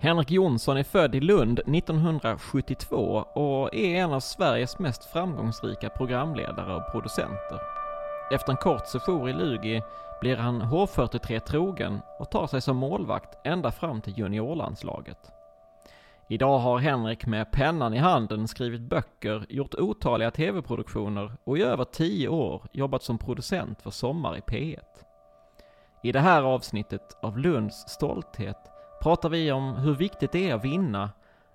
Henrik Jonsson är född i Lund 1972 och är en av Sveriges mest framgångsrika programledare och producenter. Efter en kort sejour i Lugi blir han H43 trogen och tar sig som målvakt ända fram till juniorlandslaget. Idag har Henrik med pennan i handen skrivit böcker, gjort otaliga tv-produktioner och i över tio år jobbat som producent för Sommar i P1. I det här avsnittet av Lunds stolthet pratar vi om hur viktigt det är att vinna,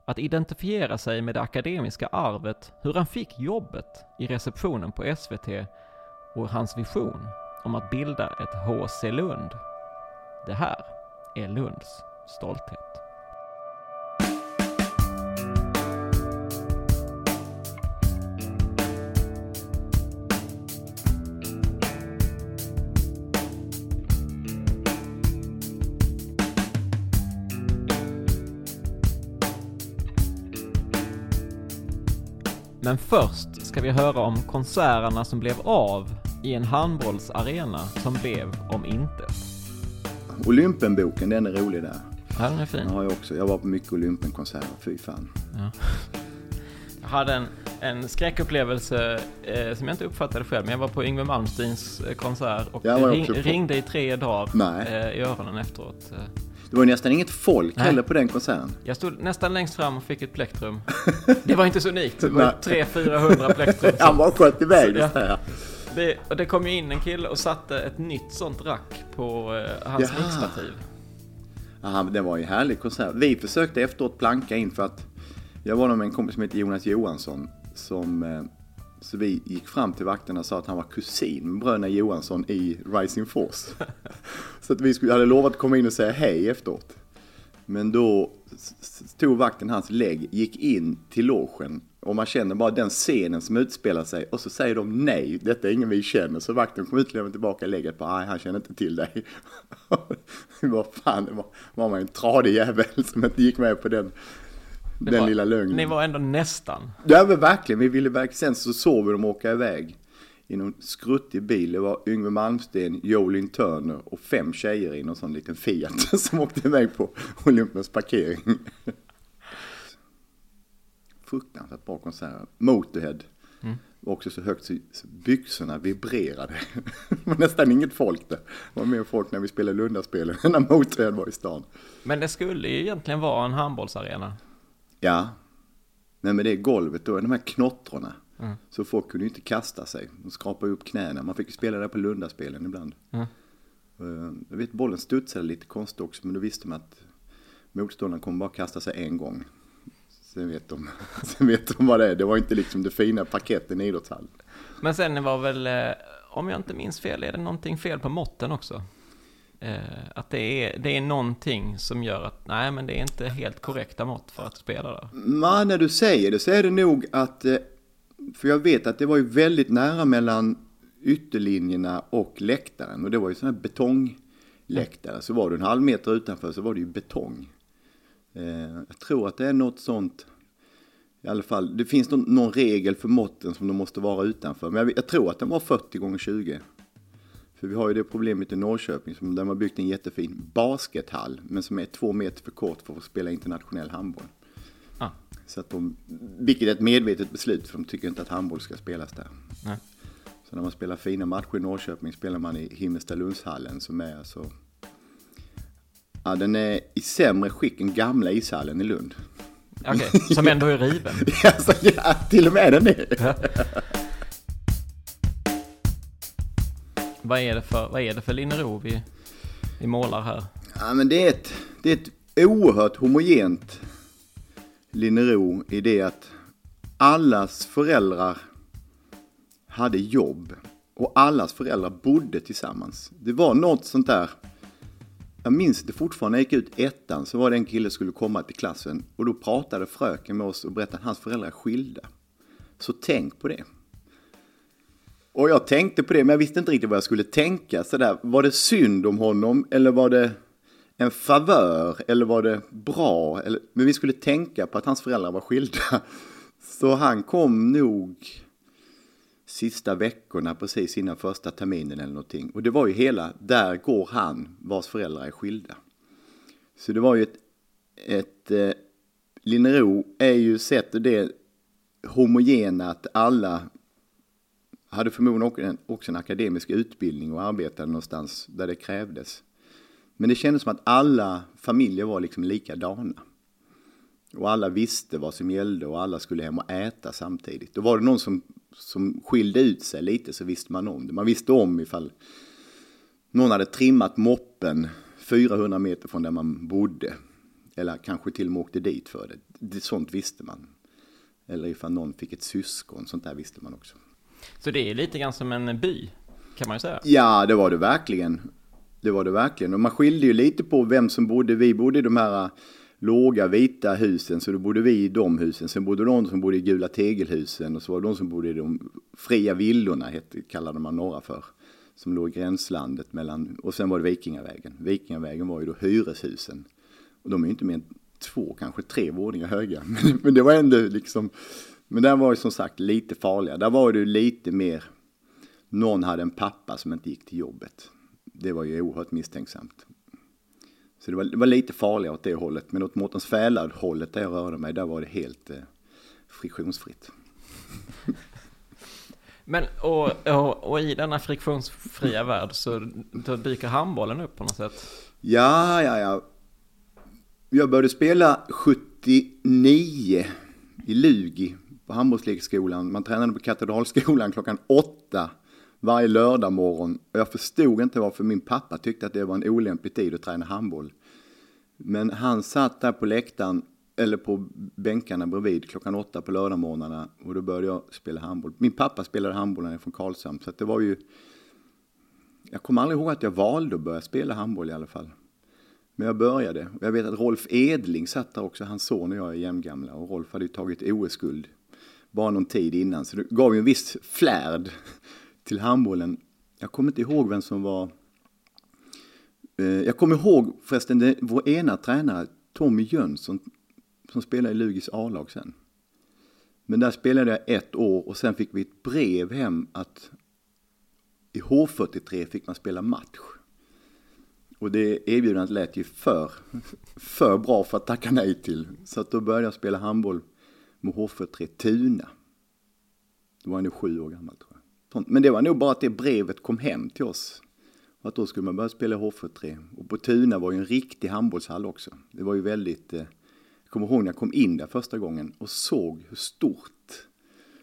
att identifiera sig med det akademiska arvet, hur han fick jobbet i receptionen på SVT och hans vision om att bilda ett HC Lund. Det här är Lunds stolthet. Men först ska vi höra om konserterna som blev av i en handbollsarena som blev om intet. Olympenboken, den är rolig där. Ja, den är fin. Den har jag också. Jag var på mycket Olympenkonserter, fy fan. Ja. Jag hade en, en skräckupplevelse eh, som jag inte uppfattade själv, men jag var på Yngwie Malmsteens eh, konsert och ring, ringde i tre dagar eh, i öronen efteråt. Det var nästan inget folk Nej. heller på den konserten. Jag stod nästan längst fram och fick ett plektrum. Det var inte så unikt, det var Nej. 300-400 plektrum. Han bara sköt iväg det ja. här. Det, och det kom ju in en kille och satte ett nytt sånt rack på eh, hans Jaha. mixtativ. Ja, det var ju en härlig konsert. Vi försökte efteråt planka in för att jag var nog med en kompis som heter Jonas Johansson. Som, eh, så vi gick fram till vakterna och sa att han var kusin med bröderna Johansson i Rising Force. så att vi skulle, hade lovat att komma in och säga hej efteråt. Men då tog vakten hans lägg, gick in till logen och man känner bara den scenen som utspelar sig och så säger de nej, detta är ingen vi känner. Så vakten kom ut och lämnade tillbaka lägget på, nej han känner inte till dig. Vad fan, det var, var man en tradig jävel som inte gick med på den, Det den var- lilla lögnen. Ni var ändå nästan. Ja men verkligen, vi ville verkligen, sen så såg vi dem åka iväg i någon skruttig bil. Det var Yngwie Malmsteen, Jolin Turner och fem tjejer i någon sån liten Fiat som åkte iväg på Olympens parkering. Fruktansvärt bra konserter. Motorhead var också så högt så byxorna vibrerade. Det var nästan inget folk där. Det var mer folk när vi spelade Lundaspelen än när Motorhead var i stan. Men det skulle ju egentligen vara en handbollsarena. Ja. Nej men det golvet då, de här knottrorna. Så folk kunde ju inte kasta sig. De skrapade upp knäna. Man fick ju spela där på Lundaspelen ibland. Mm. Eh, Jag vet bollen studsade lite konstigt också men då visste man att motståndaren kommer bara kasta sig en gång. Sen vet de, sen vet de vad det är. Det var inte liksom det fina parketten i idrottshallen. Men sen var väl, eh, om jag inte minns fel, är det någonting fel på måtten också? Eh, att det är, det är någonting som gör att, nej men det är inte helt korrekta mått för att spela där. Men när du säger det så är det nog att, eh, för jag vet att det var ju väldigt nära mellan ytterlinjerna och läktaren och det var ju sån här betongläktare. Så var du en halv meter utanför så var det ju betong. Eh, jag tror att det är något sånt. I alla fall, det finns någon, någon regel för måtten som de måste vara utanför. Men jag, jag tror att den var 40 gånger 20. För vi har ju det problemet i Norrköping som där man byggt en jättefin baskethall. Men som är två meter för kort för att spela internationell handboll. Ah. Så att de, vilket är ett medvetet beslut för de tycker inte att handboll ska spelas där. Nej. Så när man spelar fina matcher i Norrköping spelar man i Himmelstalundshallen som är alltså... Ja, den är i sämre skick än gamla ishallen i Lund. Okej, som ändå är riven. alltså, ja, till och med den är. Vad är det för, vad är det för Linnero vi, vi målar här? Ja, men det är ett, det är ett oerhört homogent linero i det att allas föräldrar hade jobb och allas föräldrar bodde tillsammans. Det var något sånt där. Jag minns det fortfarande, när jag gick ut ettan så var det en kille som skulle komma till klassen och då pratade fröken med oss och berättade att hans föräldrar är skilda. Så tänk på det. Och jag tänkte på det, men jag visste inte riktigt vad jag skulle tänka. Så där, var det synd om honom eller var det en favör eller var det bra? Eller, men vi skulle tänka på att hans föräldrar var skilda. Så han kom nog sista veckorna precis innan första terminen eller någonting. Och det var ju hela, där går han vars föräldrar är skilda. Så det var ju ett, ett eh, Linnero är ju sett det homogena att alla hade förmodligen också en akademisk utbildning och arbetade någonstans där det krävdes. Men det kändes som att alla familjer var liksom likadana. Och alla visste vad som gällde och alla skulle hem och äta samtidigt. Då var det någon som, som skilde ut sig lite så visste man om det. Man visste om ifall någon hade trimmat moppen 400 meter från där man bodde. Eller kanske till och med åkte dit för det sånt visste man. Eller ifall någon fick ett syskon, sånt där visste man också. Så det är lite grann som en by, kan man ju säga. Ja, det var det verkligen. Det var det verkligen. Och man skilde ju lite på vem som bodde. Vi bodde i de här äh, låga vita husen, så då bodde vi i de husen. Sen bodde de som bodde i gula tegelhusen och så var det de som bodde i de fria villorna, hette, kallade man några för. Som låg i gränslandet mellan, och sen var det Vikingavägen. Vikingavägen var ju då hyreshusen. Och de är ju inte mer än två, kanske tre våningar höga. Men, men det var ändå liksom, men där var ju som sagt lite farliga. Där var det lite mer, någon hade en pappa som inte gick till jobbet det var ju oerhört misstänksamt. Så det var, det var lite farligare åt det hållet. Men åt Mårtens Fälad-hållet där jag rörde mig, där var det helt eh, friktionsfritt. Men och, och, och, i denna friktionsfria värld så dyker handbollen upp på något sätt? Ja, ja, ja. Jag började spela 79 i Lugi på handbollslekskolan. Man tränade på Katedralskolan klockan åtta varje lördag morgon. Och jag förstod inte varför min pappa tyckte att det var en olämplig tid att träna handboll. Men han satt där på läktaren, eller på bänkarna bredvid klockan åtta på lördagsmorgnarna och då började jag spela handboll. Min pappa spelade handboll när jag från Karlshamn så det var ju... Jag kommer aldrig ihåg att jag valde att börja spela handboll i alla fall. Men jag började. Och jag vet att Rolf Edling satt där också, hans son och jag är jämngamla. Och Rolf hade ju tagit OS-guld bara någon tid innan. Så det gav ju en viss flärd till handbollen. Jag kommer inte ihåg vem som var... Eh, jag kommer ihåg förresten det, vår ena tränare, Tommy Jönsson, som spelade i Lugis A-lag sen. Men där spelade jag ett år och sen fick vi ett brev hem att i H43 fick man spela match. Och det erbjudandet lät ju för, för bra för att tacka nej till. Så att då började jag spela handboll med H43 Tuna. Då var jag nog sju år gammal tror jag. Men det var nog bara att det brevet kom hem till oss. Och att då skulle man börja spela H43. Och på Tuna var ju en riktig handbollshall också. Det var ju väldigt... Eh, jag kommer ihåg när jag kom in där första gången och såg hur stort,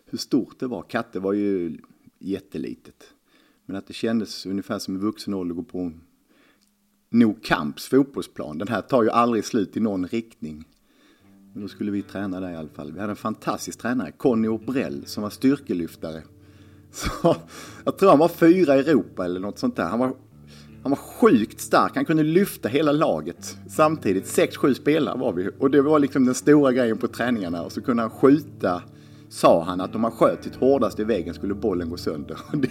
hur stort det var. Katte var ju jättelitet. Men att det kändes ungefär som en vuxen ålder att gå på Nog Kamps fotbollsplan. Den här tar ju aldrig slut i någon riktning. Men då skulle vi träna där i alla fall. Vi hade en fantastisk tränare, Conny Obrell, som var styrkelyftare. Så, jag tror han var fyra i Europa eller något sånt där. Han var, han var sjukt stark. Han kunde lyfta hela laget samtidigt. Sex, sju spelare var vi. Och det var liksom den stora grejen på träningarna. Och så kunde han skjuta sa han att om han sköt sitt hårdaste i väggen skulle bollen gå sönder. Det,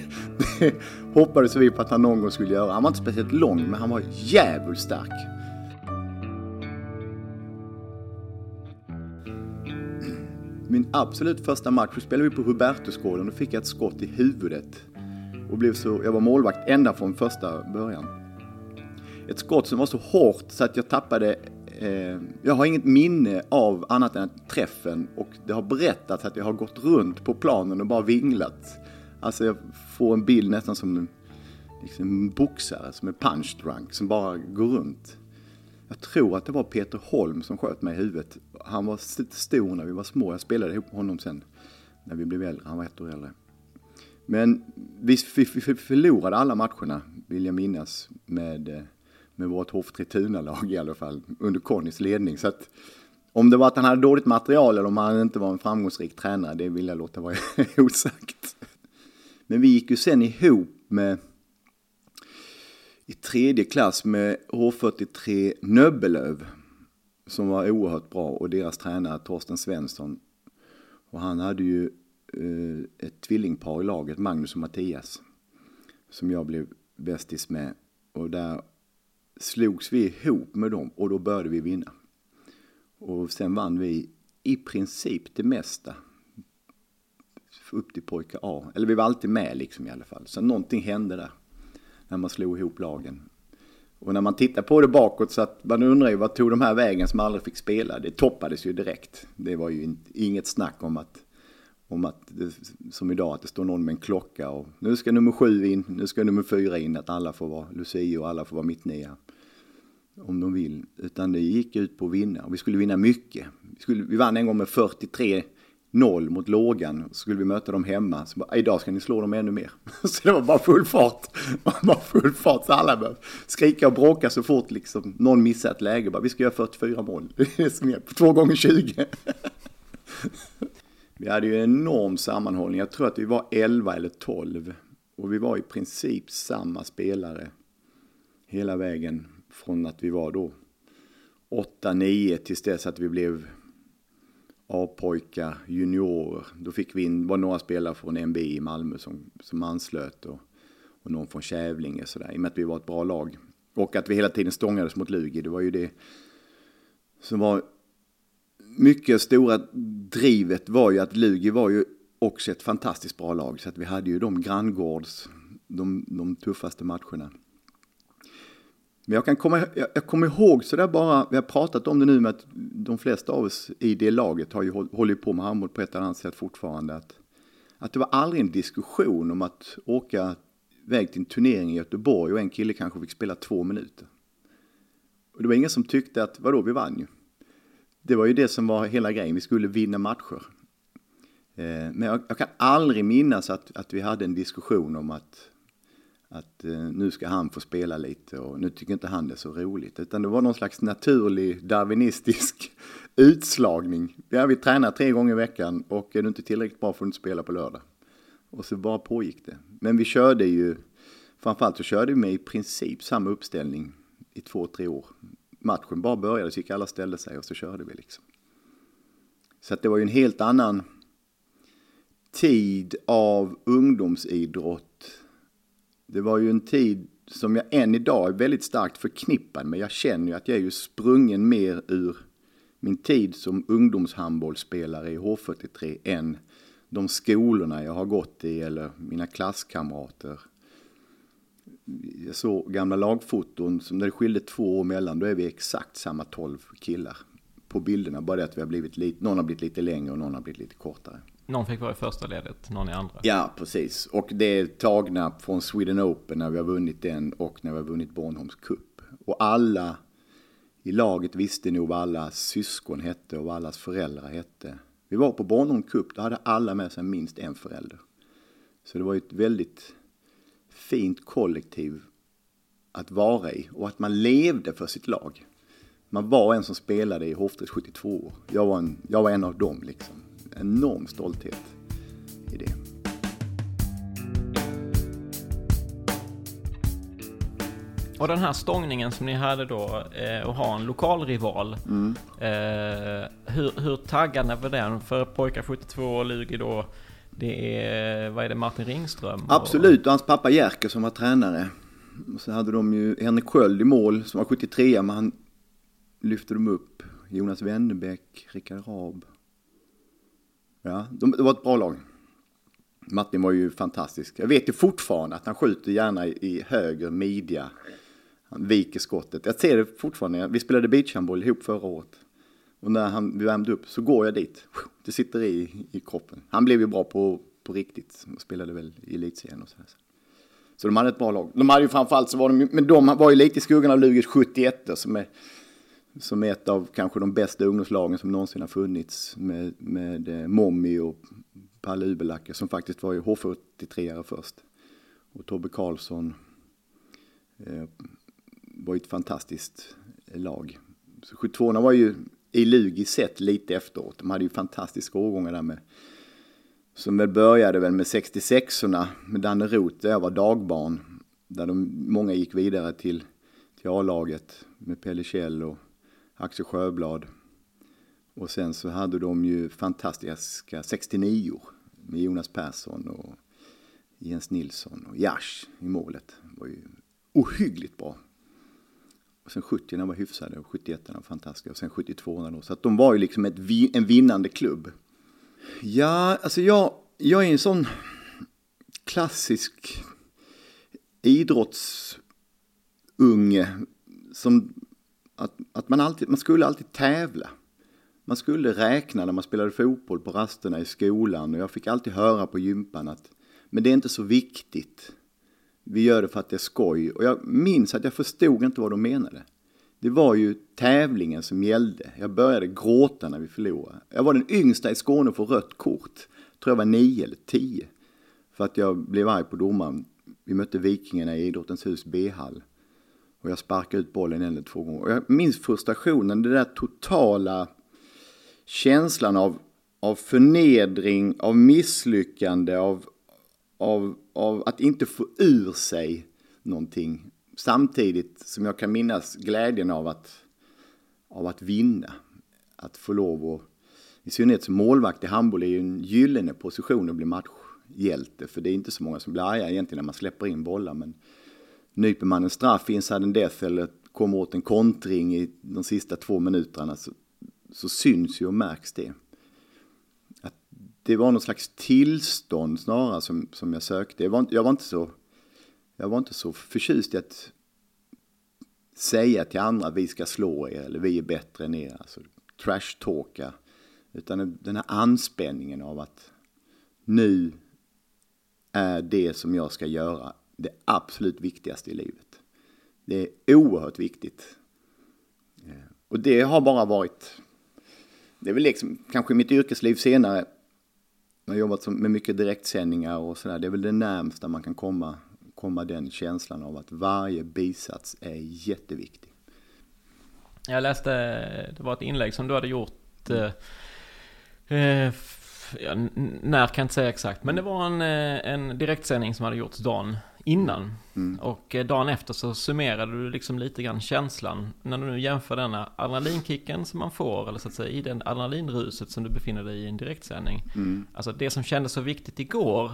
det hoppades vi på att han någon gång skulle göra. Han var inte speciellt lång men han var jävligt stark. Min absolut första match så spelade vi på Hubertusgården och fick jag ett skott i huvudet. Och blev så, jag var målvakt ända från första början. Ett skott som var så hårt så att jag tappade eh, jag har inget minne av annat än träffen och det har berättats att jag har gått runt på planen och bara vinglat. Alltså jag får en bild nästan som liksom en boxare som är punch drunk som bara går runt. Jag tror att det var Peter Holm som sköt mig i huvudet. Han var stor när vi var små. Jag spelade ihop med honom sen när vi blev äldre. Han var ett år äldre. Men vi förlorade alla matcherna, vill jag minnas, med, eh, med vårt Hoff Tuna-lag i alla fall, under Connys ledning. Så att, om det var att han hade dåligt material eller om han inte var en framgångsrik tränare, det vill jag låta vara osagt. Men vi gick ju sen ihop med i tredje klass med H43 Nöbbelöv som var oerhört bra och deras tränare Torsten Svensson. Och han hade ju eh, ett tvillingpar i laget, Magnus och Mattias, som jag blev bästis med. Och där slogs vi ihop med dem och då började vi vinna. Och sen vann vi i princip det mesta upp till pojke A. Eller vi var alltid med liksom i alla fall. Så någonting hände där när man slog ihop lagen. Och när man tittar på det bakåt så att man undrar ju vad tog de här vägen som aldrig fick spela? Det toppades ju direkt. Det var ju inget snack om att, om att det, som idag, att det står någon med en klocka och nu ska nummer sju in, nu ska nummer fyra in, att alla får vara Lucia och alla får vara mittnia. Om de vill. Utan det gick ut på att vinna och vi skulle vinna mycket. Vi, skulle, vi vann en gång med 43 noll mot lågan. Så skulle vi möta dem hemma. Så bara, idag ska ni slå dem ännu mer. Så det var bara full fart. Bara full fart. Så alla började skrika och bråka så fort liksom någon missade ett läge. Bara, vi ska göra 44 mål. Det är som på två gånger 20. Vi hade ju en enorm sammanhållning. Jag tror att vi var 11 eller 12. Och vi var i princip samma spelare hela vägen från att vi var då 8-9 tills dess att vi blev A-pojkar, juniorer. Då fick vi in, var några spelare från NBI i Malmö som, som anslöt och, och någon från Kävlinge sådär. I och med att vi var ett bra lag. Och att vi hela tiden stångades mot Lugi. Det var ju det som var mycket stora drivet var ju att Lugi var ju också ett fantastiskt bra lag. Så att vi hade ju de granngårds, de, de tuffaste matcherna. Men jag kan komma, jag, jag kommer ihåg sådär bara, vi har pratat om det nu med att de flesta av oss i det laget har ju hållit på med handboll på ett eller annat sätt fortfarande. Att, att det var aldrig en diskussion om att åka väg till en turnering i Göteborg och en kille kanske fick spela två minuter. Och det var ingen som tyckte att, vadå, vi vann ju. Det var ju det som var hela grejen, vi skulle vinna matcher. Eh, men jag, jag, kan aldrig minnas att, att vi hade en diskussion om att att eh, nu ska han få spela lite och nu tycker inte han det är så roligt. Utan det var någon slags naturlig darwinistisk utslagning. Ja, vi tränar tre gånger i veckan och är du inte tillräckligt bra får du inte spela på lördag. Och så bara pågick det. Men vi körde ju, framförallt så körde vi med i princip samma uppställning i två, tre år. Matchen bara började så gick alla ställde sig och så körde vi liksom. Så att det var ju en helt annan tid av ungdomsidrott det var ju en tid som jag än idag är väldigt starkt förknippad med. Jag känner ju att jag är ju sprungen mer ur min tid som ungdomshandbollsspelare i H43 än de skolorna jag har gått i eller mina klasskamrater. Jag såg gamla lagfoton som det skilde två år mellan, då är vi exakt samma tolv killar på bilderna. Bara det att vi har blivit lite, någon har blivit lite längre och någon har blivit lite kortare. Någon fick vara i första ledet, någon i andra. Ja, precis. Och det är tagna från Sweden Open när vi har vunnit den och när vi har vunnit Bornholms Cup. Och alla i laget visste nog vad alla syskon hette och vad allas föräldrar hette. Vi var på Bornholms Cup, då hade alla med sig minst en förälder. Så det var ju ett väldigt fint kollektiv att vara i och att man levde för sitt lag. Man var en som spelade i Hoftres 72 år. Jag var en, jag var en av dem liksom enorm stolthet i det. Och den här stångningen som ni hade då, eh, att ha en lokal rival. Mm. Eh, hur, hur taggande var den? För pojkar 72 och Lugi då, det är, vad är det, Martin Ringström? och- Absolut, och hans pappa Jerker som var tränare. Och så hade de ju Henrik Sköld i mål som var 73 men han lyfte de upp. Jonas Wennerbäck, Rickard Raab. Ja, de, det var ett bra lag. Martin var ju fantastisk. Jag vet ju fortfarande att han skjuter gärna i, i höger midja. Han viker skottet. Jag ser det fortfarande. Vi spelade beachhandboll ihop förra året. Och när han, vi värmde upp så går jag dit. Det sitter i, i kroppen. Han blev ju bra på, på riktigt. Och spelade väl i elitserien och sådär. Så de hade ett bra lag. De hade ju framförallt så var de, men de var ju lite i skuggan av Lugers 71 som är, som är ett av kanske de bästa ungdomslagen som någonsin har funnits. Med, med eh, Mommy och Palle Ubelacke som faktiskt var ju H43-are först. Och Tobbe Karlsson eh, var ju ett fantastiskt eh, lag. Så 72 var ju i Lugi sett lite efteråt. De hade ju fantastiska årgångar där med som väl började väl med 66orna med Danne Roth där jag var dagbarn. Där de, många gick vidare till, till A-laget med Pelle Kjell och Axel Sjöblad. Och sen så hade de ju fantastiska 69 med Jonas Persson och Jens Nilsson och Jash i målet. Det var ju ohyggligt bra. Och sen 70 var hyfsade och 71 var fantastiska och sen 72 då. Så att de var ju liksom ett, vi- en vinnande klubb. Ja, alltså jag, jag är en sån klassisk idrottsunge som att, att man, alltid, man skulle alltid tävla. Man skulle räkna när man spelade fotboll på rasterna i skolan och jag fick alltid höra på gympan att men det är inte så viktigt. Vi gör det för att det är skoj. Och jag minns att jag förstod inte vad de menade. Det var ju tävlingen som gällde. Jag började gråta när vi förlorade. Jag var den yngsta i Skåne att få rött kort. Tror jag var nio eller tio. För att jag blev arg på domaren. Vi mötte Vikingarna i Idrottens hus B-hall. Och jag sparkade ut bollen en eller två gånger. Och jag minns frustrationen, den där totala känslan av, av förnedring, av misslyckande, av, av, av att inte få ur sig någonting. Samtidigt som jag kan minnas glädjen av att, av att vinna. Att få lov att, i synnerhet som målvakt i handboll är ju en gyllene position att bli matchhjälte. För det är inte så många som blir arga egentligen när man släpper in bollar. Men nyper man en straff i en sudden death eller kommer åt en kontring i de sista två minuterna så, så syns ju och märks det. Att det var någon slags tillstånd snarare som, som jag sökte. Jag var, inte- jag, var inte så, jag var inte så förtjust i att säga till andra vi ska slå er eller vi är bättre än er. Alltså trash-talka. Utan den här anspänningen av att nu är det som jag ska göra det absolut viktigaste i livet. Det är oerhört viktigt. Eh, och det har bara varit, det är väl liksom kanske mitt yrkesliv senare, jag har jobbat med mycket direktsändningar och sådär, det är väl det närmsta man kan komma, komma den känslan av att varje bisats är jätteviktig. Jag läste, det var ett inlägg som du hade gjort eh, eh f- ja, när kan jag inte säga exakt, men det var en, eh, en direktsändning som hade gjorts dagen innan. Och eh, dagen efter så summerade du liksom lite grann känslan. När du nu jämför denna adrenalinkicken som man får, eller så att säga i den adrenalinruset som du befinner dig i en direktsändning. Alltså det som kändes så viktigt igår,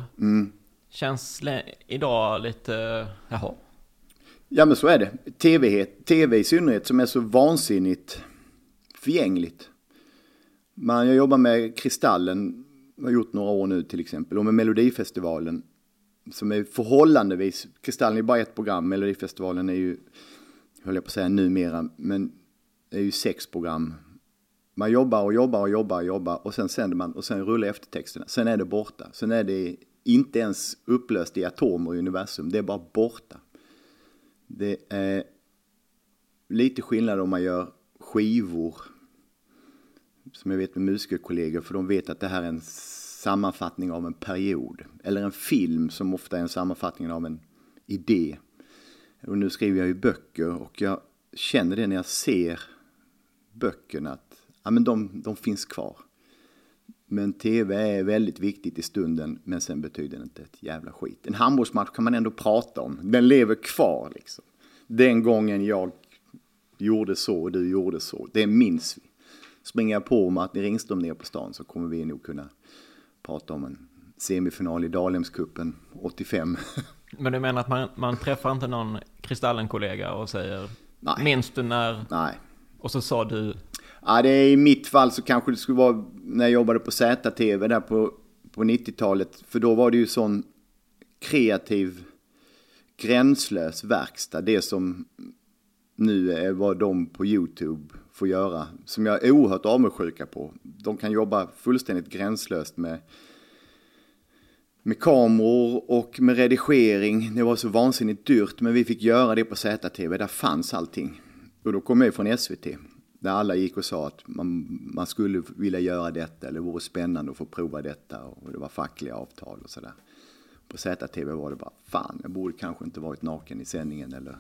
känns le- idag lite, jaha. Ja men så är det. TV, TV i synnerhet som är så vansinnigt förgängligt. Man, jag jobbar med Kristallen, har gjort några år nu till exempel, och med Melodifestivalen. Som är förhållandevis, Kristallen är bara ett program, Melodifestivalen är ju, höll jag på att säga numera, men är ju sex program. Man jobbar och jobbar och jobbar och jobbar och sen sänder man och sen rullar eftertexterna. Sen är det borta. Sen är det inte ens upplöst i atomer i universum, det är bara borta. Det är lite skillnad om man gör skivor. Som jag vet med musikerkollegor, för de vet att det här är en sammanfattning av en period. Eller en film som ofta är en sammanfattning av en idé. Och nu skriver jag ju böcker och jag känner det när jag ser böckerna att ja, men de, de finns kvar. Men tv är väldigt viktigt i stunden, men sen betyder det inte ett jävla skit. En handbollsmatch kan man ändå prata om. Den lever kvar liksom. den gången jag gjorde så och du gjorde så. Det minns vi. Springer jag på Martin Ringström ner på stan så kommer vi nog kunna prata om en semifinal i Dalemskuppen 85. Men du menar att man, man träffar inte någon Kristallen-kollega och säger Nej. Minns du när... Nej. Och så sa du... Ja, det är i mitt fall så kanske det skulle vara när jag jobbade på ZTV där på, på 90-talet. För då var det ju sån kreativ, gränslös verkstad. Det som nu är vad de på YouTube får göra. Som jag är oerhört avundsjuka på. De kan jobba fullständigt gränslöst med med kameror och med redigering. Det var så vansinnigt dyrt men vi fick göra det på ZTV. Där fanns allting. Och då kom jag från SVT. Där alla gick och sa att man, man skulle vilja göra detta eller det vore spännande att få prova detta. Och det var fackliga avtal och sådär. På ZTV var det bara, fan jag borde kanske inte varit naken i sändningen eller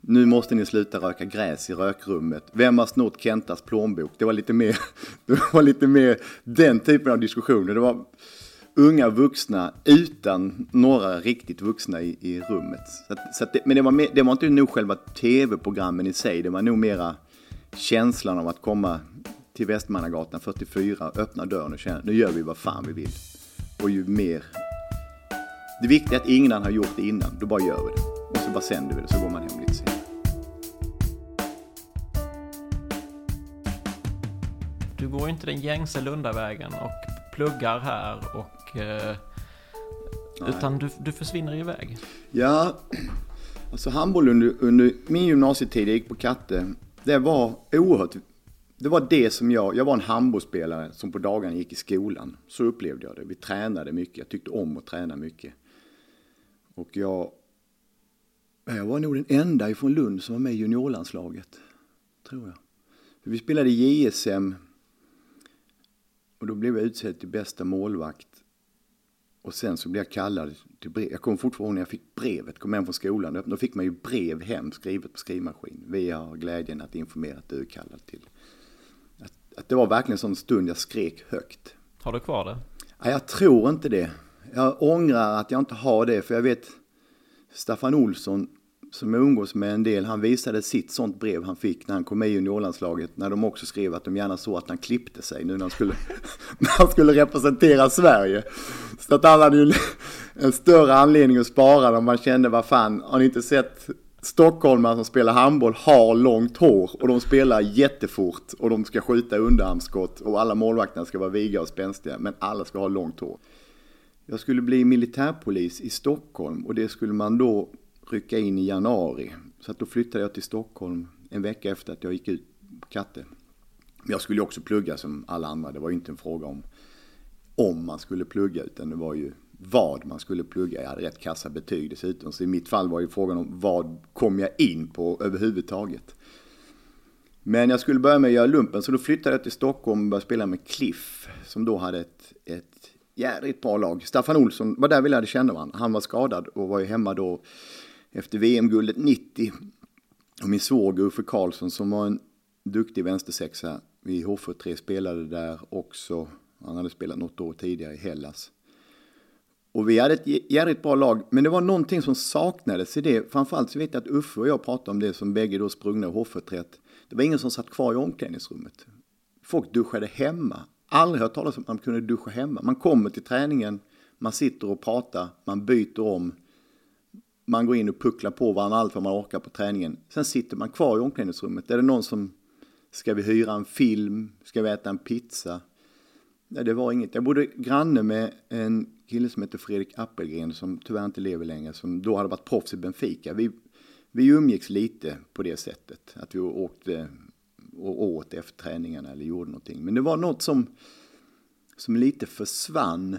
nu måste ni sluta röka gräs i rökrummet. Vem har snott Kentas plånbok? Det var lite mer, det var lite mer den typen av diskussioner. Det var unga vuxna utan några riktigt vuxna i, i rummet. Så att, så att det, men det var, mer, det var inte nog själva tv-programmen i sig, det var nog mera känslan av att komma till Västmannagatan 44, öppna dörren och känna nu gör vi vad fan vi vill. Och ju mer... Det viktiga är att ingen har gjort det innan, då bara gör vi det. Och så bara sänder vi det, så går man hem lite senare. Du går inte den gängse Lundavägen och pluggar här och... Eh, utan du, du försvinner iväg. Ja, alltså handboll under, under min gymnasietid, jag gick på Katte, det var oerhört... Det var det som jag... Jag var en handbollsspelare som på dagarna gick i skolan. Så upplevde jag det. Vi tränade mycket. Jag tyckte om att träna mycket. Och jag... Jag var nog den enda ifrån Lund som var med i juniorlandslaget. Tror jag. vi spelade JSM och då blev jag utsedd till bästa målvakt. Och sen så blev jag kallad till brev. Jag kommer fortfarande ihåg när jag fick brevet, kom hem från skolan. Då fick man ju brev hem skrivet på skrivmaskin. Vi har glädjen att informera att du är kallad till. Att, att det var verkligen en sån stund jag skrek högt. Har du kvar det? Ja, jag tror inte det. Jag ångrar att jag inte har det, för jag vet Staffan Olsson som jag umgås med en del, han visade sitt sånt brev han fick när han kom med i juniorlandslaget. När de också skrev att de gärna såg att han klippte sig nu när han skulle, när han skulle representera Sverige. Så att han hade ju en större anledning att spara när man kände, vad fan, har ni inte sett stockholmare som spelar handboll har långt hår och de spelar jättefort och de ska skjuta underarmsskott och alla målvakterna ska vara viga och spänstiga men alla ska ha långt hår. Jag skulle bli militärpolis i Stockholm och det skulle man då rycka in i januari. Så att då flyttade jag till Stockholm en vecka efter att jag gick ut på Katte. Jag skulle också plugga som alla andra. Det var ju inte en fråga om om man skulle plugga utan det var ju vad man skulle plugga. Jag hade rätt kassa betyg dessutom. Så i mitt fall var ju frågan om vad kom jag in på överhuvudtaget. Men jag skulle börja med att göra lumpen så då flyttade jag till Stockholm och började spela med Cliff som då hade ett, ett jävligt bra lag. Staffan Olsson var där vi lärde känna varandra. Han var skadad och var ju hemma då efter VM-guldet 90. Och min svåger Uffe Karlsson som var en duktig vänstersexa vid H43 spelade där också. Han hade spelat något år tidigare i Hellas. Och vi hade ett jävligt bra lag, men det var någonting som saknades i det. Framförallt så vet jag att Uffe och jag pratade om det som bägge då sprungna i H43. Det var ingen som satt kvar i omklädningsrummet. Folk duschade hemma. Aldrig hört talas om att man kunde duscha hemma. Man kommer till träningen, man sitter och pratar, man byter om man går in och pucklar på varandra allt vad man orkar på träningen. Sen sitter man kvar i omklädningsrummet. Är det någon som, ska vi hyra en film? Ska vi äta en pizza? Nej, det var inget. Jag bodde granne med en kille som heter Fredrik Appelgren som tyvärr inte lever längre, som då hade varit proffs i Benfica. Vi, vi umgicks lite på det sättet, att vi åkte och åt efter träningarna eller gjorde någonting. Men det var något som, som lite försvann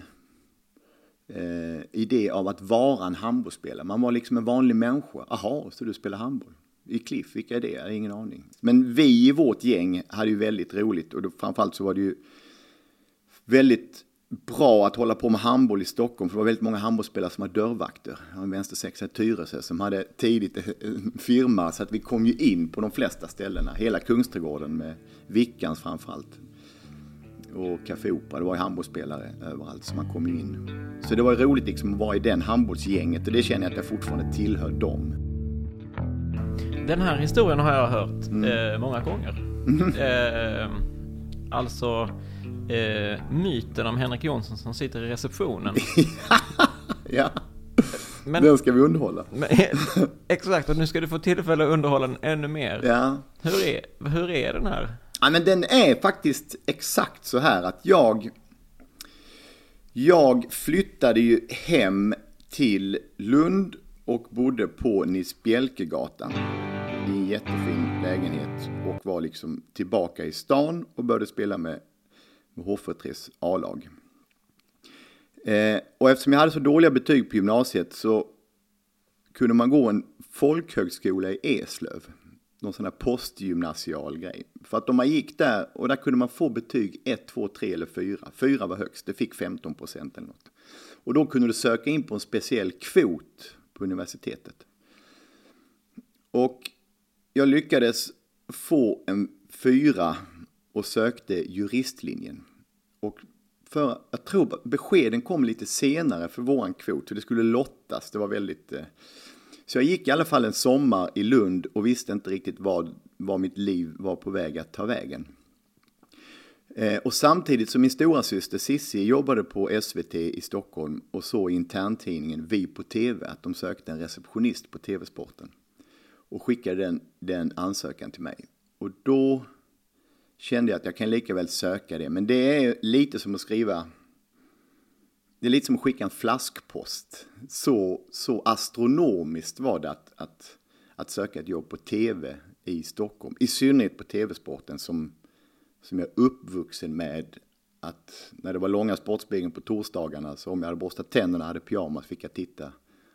eh, idé av att vara en handbollsspelare. Man var liksom en vanlig människa. Aha, så du spelar handboll? I Cliff, vilka är det? Jag har ingen aning. Men vi i vårt gäng hade ju väldigt roligt och då, framförallt så var det ju väldigt bra att hålla på med handboll i Stockholm. För det var väldigt många handbollsspelare som var dörrvakter. Jag har en vänstersexa i Tyresö som hade tidigt en firma så att vi kom ju in på de flesta ställena. Hela Kungsträdgården med Vickans framförallt och Café Opera. Det var ju handbollsspelare överallt så man kom ju in. Så det var roligt liksom att vara i den handbollsgänget och det känner jag att jag fortfarande tillhör dem. Den här historien har jag hört Mm. eh, många gånger. Eh, alltså eh, myten om Henrik Jonsson som sitter i receptionen. Ja, Men, den ska vi underhålla. men, exakt, och nu ska du få tillfälle att underhålla den ännu mer. Ja. Hur, är, hur är den här? Ja, men den är faktiskt exakt så här att jag... Jag flyttade ju hem till Lund och bodde på Nils Bjelkegatan i en jättefin lägenhet och var liksom tillbaka i stan och började spela med, med H43s A-lag. Eh, och eftersom jag hade så dåliga betyg på gymnasiet så kunde man gå en folkhögskola i Eslöv. Någon sån här postgymnasial grej. För att om man gick där och där kunde man få betyg 1, 2, 3 eller 4. 4 var högst, det fick 15 procent eller något. Och då kunde du söka in på en speciell kvot på universitetet. Och jag lyckades få en 4 och sökte juristlinjen. Och för, jag tror beskeden kom lite senare för våran kvot, för det skulle lottas. Det var väldigt... Eh, så jag gick i alla fall en sommar i Lund och visste inte riktigt vad, vad mitt liv var på väg att ta vägen. Eh, och samtidigt som min stora syster Sissi jobbade på SVT i Stockholm och såg i interntidningen Vi på TV att de sökte en receptionist på TV-sporten. Och skickade den, den ansökan till mig. Och då kände jag att jag kan lika väl söka det. Men det är lite som att skriva det är lite som att skicka en flaskpost. Så, så astronomiskt var det att, att, att söka ett jobb på tv i Stockholm. I synnerhet på tv-sporten som, som jag är uppvuxen med. Att när det var långa Sportspegeln på torsdagarna så om jag hade borstat tänderna hade pyjamas fick jag titta.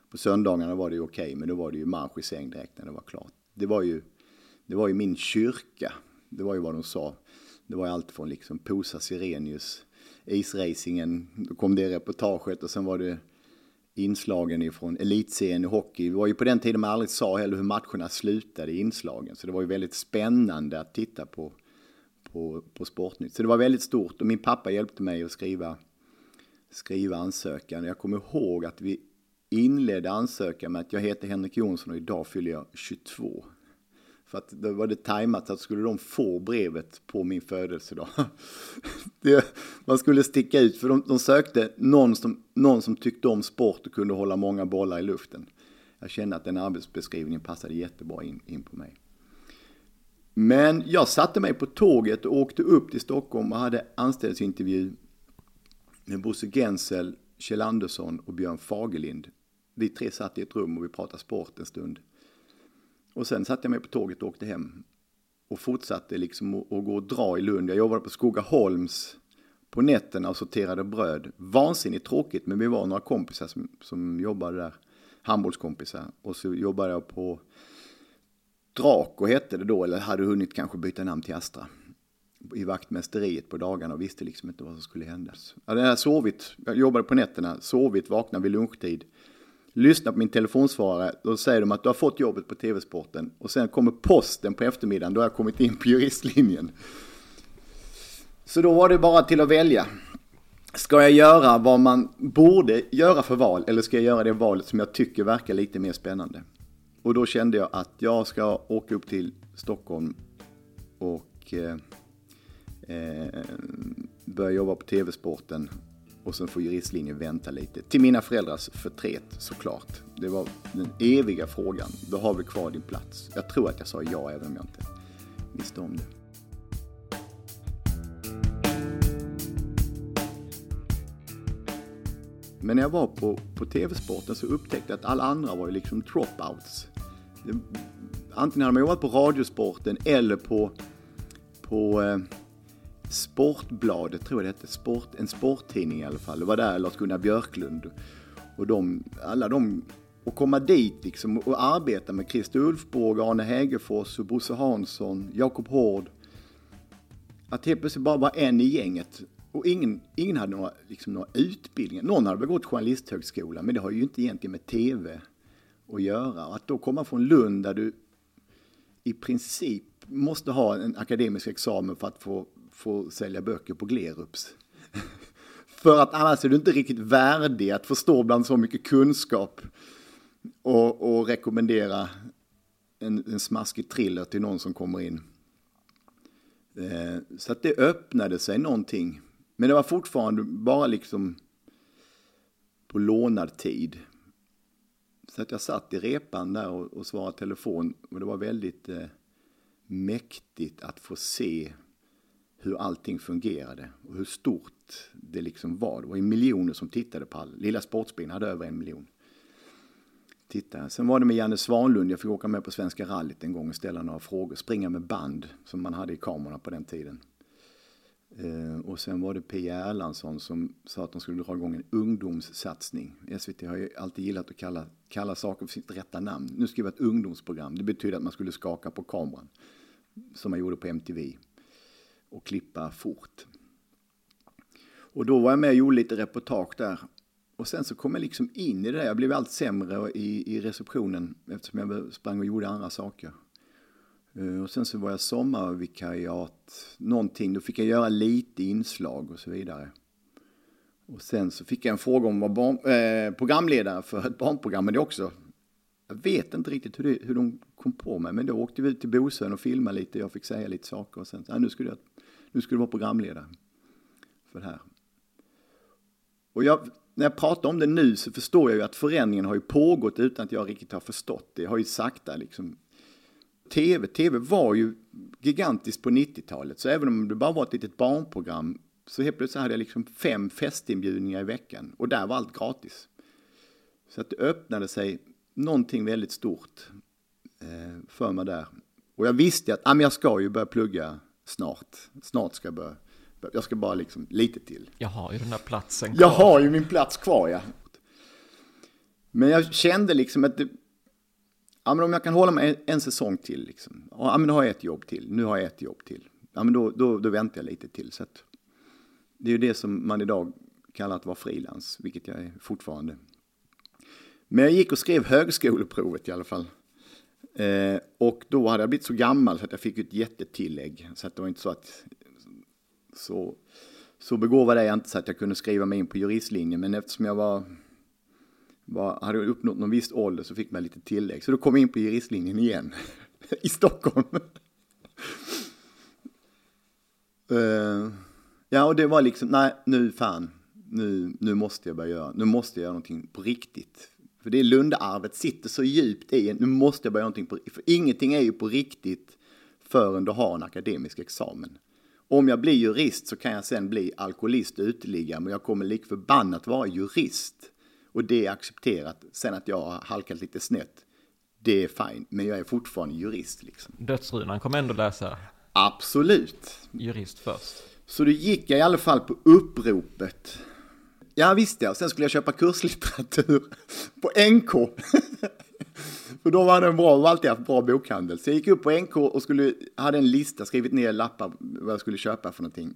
På söndagarna var det ju okej men då var det ju marsch i säng direkt när det var klart. Det var ju, det var ju min kyrka. Det var ju vad de sa. Det var ju allt från liksom Posa Sirenius isracingen, då kom det reportaget och sen var det inslagen ifrån elitserien i hockey. Det var ju på den tiden man aldrig sa heller hur matcherna slutade i inslagen. Så det var ju väldigt spännande att titta på, på, på Sportnytt. Så det var väldigt stort och min pappa hjälpte mig att skriva, skriva ansökan. Jag kommer ihåg att vi inledde ansökan med att jag heter Henrik Jonsson och idag fyller jag 22. För att då var det tajmat att skulle de få brevet på min födelsedag. Det, man skulle sticka ut för de, de sökte någon som, någon som tyckte om sport och kunde hålla många bollar i luften. Jag kände att den arbetsbeskrivningen passade jättebra in, in på mig. Men jag satte mig på tåget och åkte upp till Stockholm och hade anställningsintervju med Bosse Gensel, Kjell Andersson och Björn Fagerlind. Vi tre satt i ett rum och vi pratade sport en stund. Och sen satte jag mig på tåget och åkte hem. Och fortsatte liksom att, gå och dra i Lund. Jag jobbade på Skogaholms på nätterna och sorterade bröd. Vansinnigt tråkigt, men vi var några kompisar som, som jobbade där. Handbollskompisar. Och så jobbade jag på Draco hette det då, eller hade hunnit kanske byta namn till Astra. I vaktmästeriet på dagarna och visste liksom inte vad som skulle hända. Jag hade sovit, jag jobbade på nätterna, sovit, vaknade vid lunchtid lyssnar på min telefonsvarare, då säger de att du har fått jobbet på TV-sporten. Och sen kommer posten på eftermiddagen, då har jag kommit in på juristlinjen. Så då var det bara till att välja. Ska jag göra vad man borde göra för val, eller ska jag göra det valet som jag tycker verkar lite mer spännande? Och då kände jag att jag ska åka upp till Stockholm och eh, eh, börja jobba på TV-sporten och sen får juristlinjen vänta lite. Till mina föräldrars förtret såklart. Det var den eviga frågan. Då har vi kvar din plats. Jag tror att jag sa ja även om jag inte visste om det. Men när jag var på, på TV-sporten så upptäckte jag att alla andra var ju liksom dropouts. Det, antingen hade man jobbat på Radiosporten eller på, på eh, Sportbladet, tror jag det hette, Sport, en sporttidning i alla fall. Det var där Lars-Gunnar Björklund och de, alla de, och komma dit liksom och arbeta med Christer Ulfborg, Arne Hägerfors, Bosse Hansson, Jakob Hård. Att helt plötsligt bara vara en i gänget och ingen, ingen hade några, liksom, några utbildningar. Någon hade väl gått journalisthögskola, men det har ju inte egentligen med tv att göra. Att då komma från Lund där du i princip måste ha en akademisk examen för att få, få sälja böcker på Glerups. för att annars är du inte riktigt värdig att förstå bland så mycket kunskap och, och rekommendera en, en smaskig thriller till någon som kommer in. Eh, så att det öppnade sig någonting. Men det var fortfarande bara liksom på lånad tid. Så att jag satt i repan där och, och svarade telefon och det var väldigt eh, mäktigt att få se hur allting fungerade och hur stort det liksom var. Det var ju miljoner som tittade på all. Lilla Sportspegeln hade över en miljon tittare. Sen var det med Janne Svanlund, jag fick åka med på Svenska rallyt en gång och ställa några frågor, springa med band som man hade i kamerorna på den tiden. Eh, och sen var det Pia Erlandsson som sa att de skulle dra igång en ungdomssatsning. SVT har ju alltid gillat att kalla, kalla saker för sitt rätta namn. Nu ska vi ett ungdomsprogram. Det betyder att man skulle skaka på kameran. Som man gjorde på MTV. Och klippa fort. Och då var jag med och gjorde lite reportage där. Och sen så kom jag liksom in i det där. Jag blev allt sämre i, i receptionen eftersom jag sprang och gjorde andra saker. Eh, och sen så var jag sommarvikariat, någonting, då fick jag göra lite inslag och så vidare. Och sen så fick jag en fråga om att vara barn, eh, programledare för ett barnprogram, men det också, jag vet inte riktigt hur, det, hur de kom på mig, men då åkte vi ut till Bosön och filmade lite, jag fick säga lite saker och sen, ja, nu skulle jag, nu skulle du vara programledare för det här. Och jag, när jag pratar om det nu så förstår jag ju att förändringen har ju pågått utan att jag riktigt har förstått det. Jag har ju sakta liksom tv, tv var ju gigantiskt på 90-talet. Så även om det bara var ett litet barnprogram så helt plötsligt hade jag liksom fem festinbjudningar i veckan och där var allt gratis. Så att det öppnade sig någonting väldigt stort eh, för mig där. Och jag visste att ah, men jag ska ju börja plugga snart. Snart ska jag börja. Jag ska bara liksom lite till. Jag har ju den där platsen kvar. Jag har ju min plats kvar ja. Men jag kände liksom att det, ja, men om jag kan hålla mig en, en säsong till, liksom. ja, men då har jag ett jobb till, nu har jag ett jobb till. Ja, men då, då, då väntar jag lite till. Så att, det är ju det som man idag kallar att vara frilans, vilket jag är fortfarande. Men jag gick och skrev högskoleprovet i alla fall. Eh, och då hade jag blivit så gammal så att jag fick ett jättetillägg. Så att det var inte så att... Så, så begåvad är jag inte så att jag kunde skriva mig in på juristlinjen. Men eftersom jag var var, hade uppnått någon viss ålder så fick man lite tillägg. Så då kom jag in på juristlinjen igen i Stockholm. eh, ja, och det var liksom, nej, nu fan, nu, nu måste jag börja göra, nu måste jag göra någonting på riktigt. För det Lundarvet sitter så djupt i nu måste jag börja någonting på. För ingenting är ju på riktigt förrän du har en akademisk examen. Om jag blir jurist så kan jag sen bli alkoholist och uteliggare, men jag kommer lik förbannat vara jurist. Och det är accepterat. Sen att jag har halkat lite snett, det är fine. Men jag är fortfarande jurist liksom. Dödsrunan kommer ändå läsa? Absolut. Jurist först. Så då gick jag i alla fall på uppropet. Ja visst ja, sen skulle jag köpa kurslitteratur på NK. För då var det en bra, alltid haft bra bokhandel. Så jag gick upp på NK och skulle, hade en lista, skrivit ner lappar vad jag skulle köpa för någonting.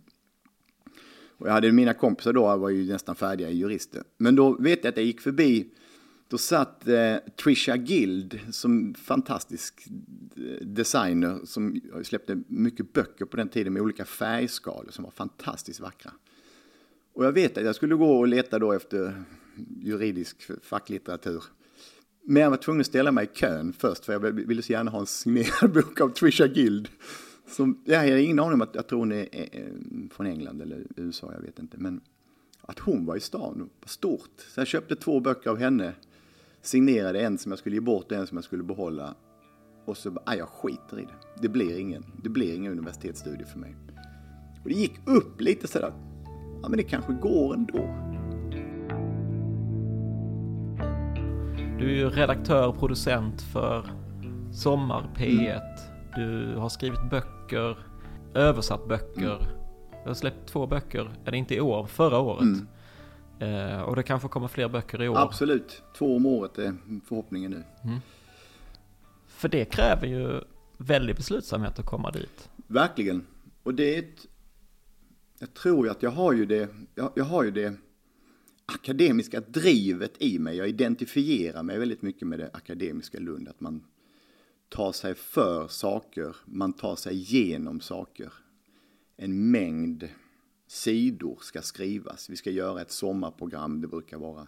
Och jag hade mina kompisar då, var ju nästan färdiga jurister. Men då vet jag att jag gick förbi, då satt eh, Trisha Guild som fantastisk eh, designer som släppte mycket böcker på den tiden med olika färgskalor som var fantastiskt vackra. Och jag vet att jag skulle gå och leta då efter juridisk facklitteratur. Men jag var tvungen att ställa mig i kön först för jag ville så gärna ha en signerad bok av Trisha Guild. Som, jag har ingen aning om att jag tror hon är från England eller USA, jag vet inte. Men att hon var i stan, var stort. Så jag köpte två böcker av henne. Signerade en som jag skulle ge bort och en som jag skulle behålla. Och så bara, jag skiter i det. Det blir ingen, det blir ingen universitetsstudie för mig. Och det gick upp lite sådär. Ja, men det kanske går ändå. Du är ju redaktör och producent för Sommar P1. Mm. Du har skrivit böcker, översatt böcker. Mm. Du har släppt två böcker, det inte i år, förra året. Mm. Eh, och det kanske kommer fler böcker i år. Absolut, två om året är förhoppningen nu. Mm. För det kräver ju väldig beslutsamhet att komma dit. Verkligen. Och det är ett... Jag tror ju att jag har ju det, jag, jag har ju det akademiska drivet i mig. Jag identifierar mig väldigt mycket med det akademiska Lund. Att man tar sig för saker, man tar sig igenom saker. En mängd sidor ska skrivas. Vi ska göra ett sommarprogram, det brukar vara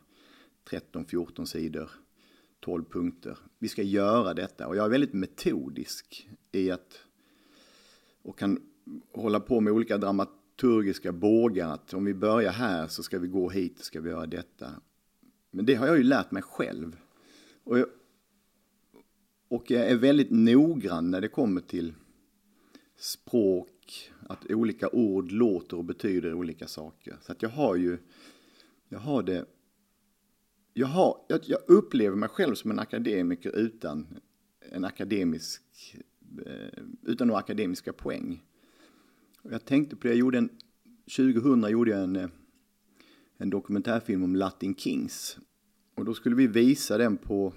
13-14 sidor. 12 punkter. Vi ska göra detta och jag är väldigt metodisk i att och kan hålla på med olika dramaturgiska bågar. Att om vi börjar här så ska vi gå hit och ska vi göra detta. Men det har jag ju lärt mig själv. Och jag, och jag är väldigt noggrann när det kommer till språk, att olika ord låter och betyder olika saker. Så att jag har ju, jag har det, jag, har, jag, jag upplever mig själv som en akademiker utan en akademisk, eh, utan några akademiska poäng. Jag tänkte på det, jag gjorde en, 2000 gjorde jag en, eh, en dokumentärfilm om Latin Kings. Och då skulle vi visa den på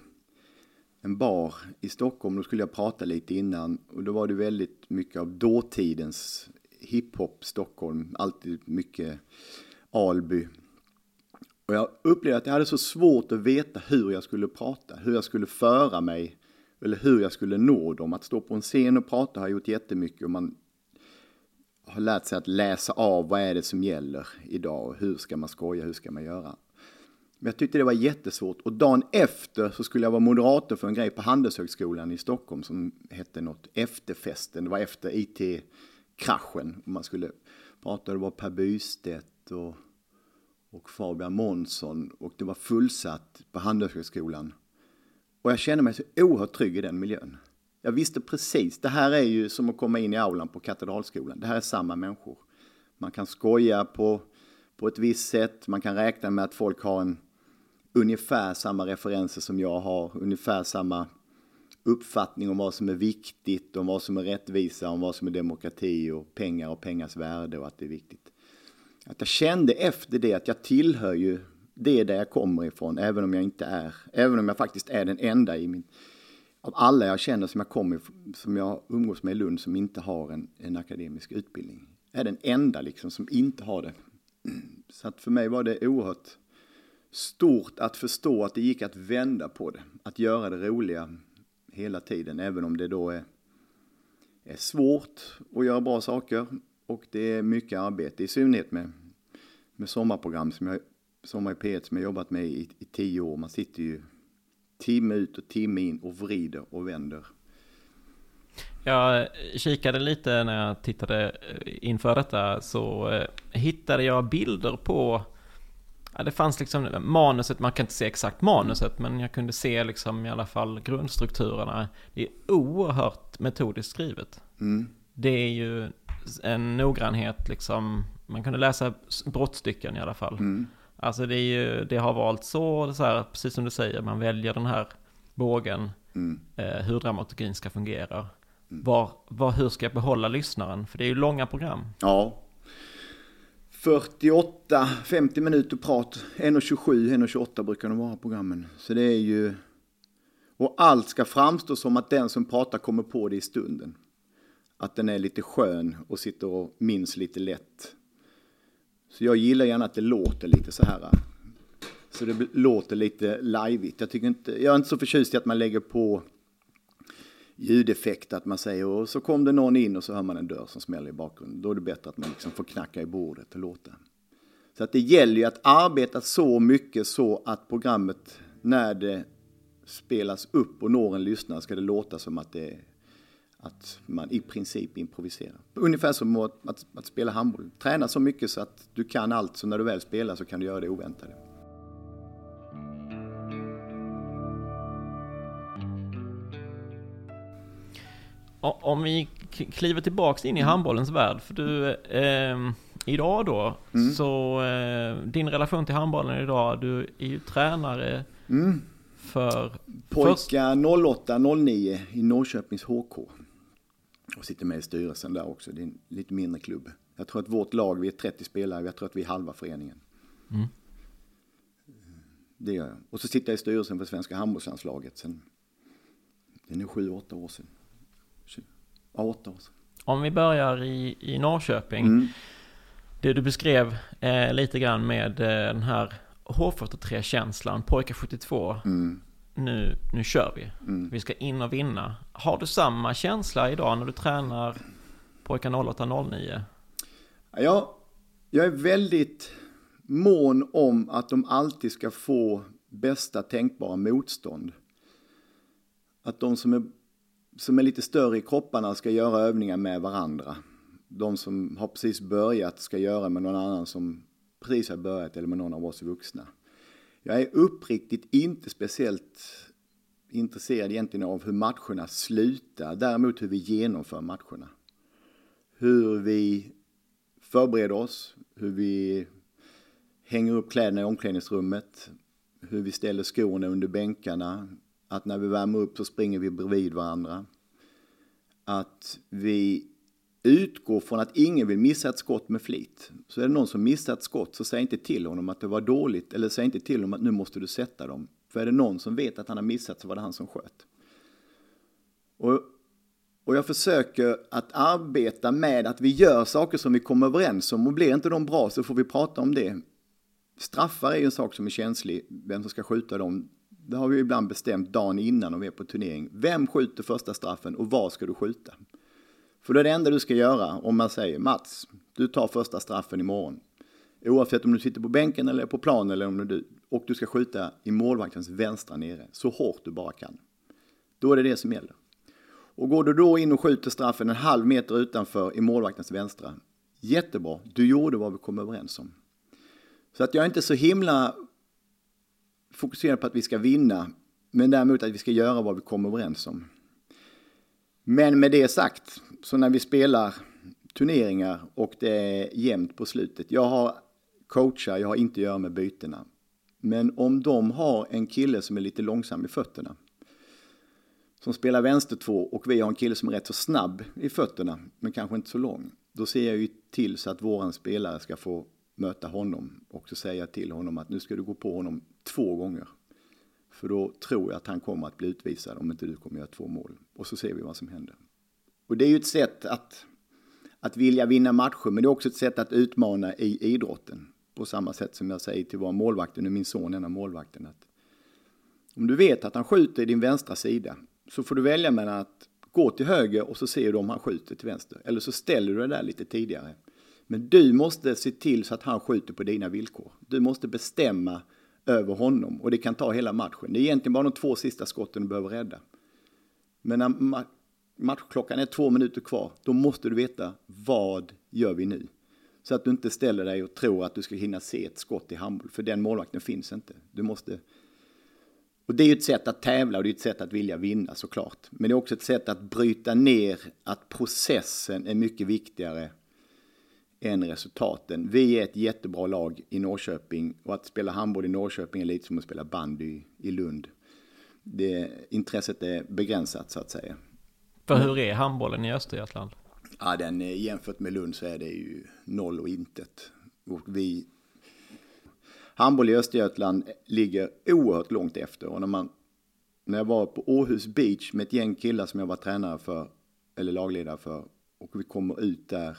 en bar i Stockholm. Då skulle jag prata lite innan och då var det väldigt mycket av dåtidens hiphop Stockholm. Alltid mycket Alby. Och jag upplevde att jag hade så svårt att veta hur jag skulle prata, hur jag skulle föra mig eller hur jag skulle nå dem. Att stå på en scen och prata har jag gjort jättemycket och man har lärt sig att läsa av vad är det som gäller idag och hur ska man skoja, hur ska man göra. Men jag tyckte det var jättesvårt och dagen efter så skulle jag vara moderator för en grej på Handelshögskolan i Stockholm som hette något Efterfesten. Det var efter IT-kraschen. Man skulle prata, det var Per Bystedt och, och Fabian Månsson och det var fullsatt på Handelshögskolan. Och jag kände mig så oerhört trygg i den miljön. Jag visste precis, det här är ju som att komma in i aulan på Katedralskolan. Det här är samma människor. Man kan skoja på, på ett visst sätt, man kan räkna med att folk har en ungefär samma referenser som jag har, ungefär samma uppfattning om vad som är viktigt, om vad som är rättvisa, om vad som är demokrati och pengar och pengars värde och att det är viktigt. Att jag kände efter det att jag tillhör ju det där jag kommer ifrån, även om jag inte är, även om jag faktiskt är den enda i min, av alla jag känner som jag kommer, som jag umgås med i Lund som inte har en, en akademisk utbildning. Jag är den enda liksom som inte har det. Så att för mig var det oerhört stort att förstå att det gick att vända på det. Att göra det roliga hela tiden, även om det då är, är svårt att göra bra saker och det är mycket arbete, i synnerhet med, med sommarprogram som jag, Sommar i P1 som jag jobbat med i, i tio år. Man sitter ju timme ut och timme in och vrider och vänder. Jag kikade lite när jag tittade inför detta så eh, hittade jag bilder på Ja, det fanns liksom manuset, man kan inte se exakt manuset, men jag kunde se liksom i alla fall grundstrukturerna. Det är oerhört metodiskt skrivet. Mm. Det är ju en noggrannhet liksom, man kunde läsa brottstycken i alla fall. Mm. Alltså det, är ju, det har valt så, så här, precis som du säger, man väljer den här bågen, mm. eh, hur dramaturgin ska fungera. Mm. Var, var, hur ska jag behålla lyssnaren? För det är ju långa program. Ja, 48, 50 minuter prat. 1.27, 1.28 brukar de vara programmen. Så det är ju... Och allt ska framstå som att den som pratar kommer på det i stunden. Att den är lite skön och sitter och minns lite lätt. Så jag gillar gärna att det låter lite så här. Så det låter lite lajvigt. Jag, tycker inte, jag är inte så förtjust i att man lägger på ljudeffekt, att man säger och så kom det någon in och så hör man en dörr som smäller i bakgrunden. Då är det bättre att man liksom får knacka i bordet och låta. Så att det gäller ju att arbeta så mycket så att programmet när det spelas upp och når en lyssnare ska det låta som att, det, att man i princip improviserar. Ungefär som att, att, att spela handboll. Träna så mycket så att du kan allt, så när du väl spelar så kan du göra det oväntade. om vi kliver tillbaks in i handbollens värld, för du, eh, idag då, mm. så eh, din relation till handbollen idag, du är ju tränare mm. för... Pojkar 08-09 i Norrköpings HK. Och sitter med i styrelsen där också, det är en lite mindre klubb. Jag tror att vårt lag, vi är 30 spelare, jag tror att vi är halva föreningen. Mm. Det gör jag. Och så sitter jag i styrelsen för svenska handbollslandslaget sen, det är nu sju, åtta år sedan. Ja, åtta år sedan. Om vi börjar i, i Norrköping. Mm. Det du beskrev eh, lite grann med eh, den här H43-känslan, pojkar 72. Mm. Nu, nu kör vi. Mm. Vi ska in och vinna. Har du samma känsla idag när du tränar pojkar 08-09? Ja, jag är väldigt mån om att de alltid ska få bästa tänkbara motstånd. att de som är, som är lite större i kropparna ska göra övningar med varandra. De som har precis börjat ska göra med någon annan som precis har börjat eller med någon av oss vuxna. Jag är uppriktigt inte speciellt intresserad egentligen av hur matcherna slutar, däremot hur vi genomför matcherna. Hur vi förbereder oss, hur vi hänger upp kläderna i omklädningsrummet, hur vi ställer skorna under bänkarna, att när vi värmer upp så springer vi bredvid varandra. Att vi utgår från att ingen vill missa ett skott med flit. Så är det någon som missar ett skott så säg inte till honom att det var dåligt eller säg inte till honom att nu måste du sätta dem. För är det någon som vet att han har missat så var det han som sköt. Och, och jag försöker att arbeta med att vi gör saker som vi kommer överens om och blir inte de bra så får vi prata om det. Straffar är ju en sak som är känslig, vem som ska skjuta dem. Det har vi ibland bestämt dagen innan om vi är på turnering. Vem skjuter första straffen och var ska du skjuta? För det är det enda du ska göra om man säger Mats, du tar första straffen imorgon. Oavsett om du sitter på bänken eller på plan eller om du, och du ska skjuta i målvaktens vänstra nere, så hårt du bara kan. Då är det det som gäller. Och går du då in och skjuter straffen en halv meter utanför i målvaktens vänstra, jättebra, du gjorde vad vi kom överens om. Så att jag är inte så himla fokuserad på att vi ska vinna, men däremot att vi ska göra vad vi kom överens om. Men med det sagt, så när vi spelar turneringar och det är jämnt på slutet. Jag har coachar, jag har inte att göra med bytena. Men om de har en kille som är lite långsam i fötterna, som spelar vänster två och vi har en kille som är rätt så snabb i fötterna, men kanske inte så lång. Då ser jag ju till så att våran spelare ska få möta honom och så säger jag till honom att nu ska du gå på honom två gånger. För då tror jag att han kommer att bli utvisad om inte du kommer göra två mål. Och så ser vi vad som händer. Och det är ju ett sätt att, att vilja vinna matcher, men det är också ett sätt att utmana i idrotten. På samma sätt som jag säger till våra målvakter, nu min son en av målvakten, att om du vet att han skjuter i din vänstra sida så får du välja mellan att gå till höger och så ser du om han skjuter till vänster. Eller så ställer du dig där lite tidigare. Men du måste se till så att han skjuter på dina villkor. Du måste bestämma över honom och det kan ta hela matchen. Det är egentligen bara de två sista skotten du behöver rädda. Men när matchklockan är två minuter kvar, då måste du veta vad gör vi nu? Så att du inte ställer dig och tror att du ska hinna se ett skott i handboll, för den målvakten finns inte. Du måste... Och det är ju ett sätt att tävla och det är ett sätt att vilja vinna såklart. Men det är också ett sätt att bryta ner att processen är mycket viktigare än resultaten. Vi är ett jättebra lag i Norrköping och att spela handboll i Norrköping är lite som att spela bandy i Lund. Det, intresset är begränsat så att säga. För hur är handbollen i Östergötland? Ja, den jämfört med Lund så är det ju noll och intet. Och vi... Handboll i Östergötland ligger oerhört långt efter. Och när, man, när jag var på Åhus Beach med ett gäng killar som jag var tränare för, eller lagledare för, och vi kommer ut där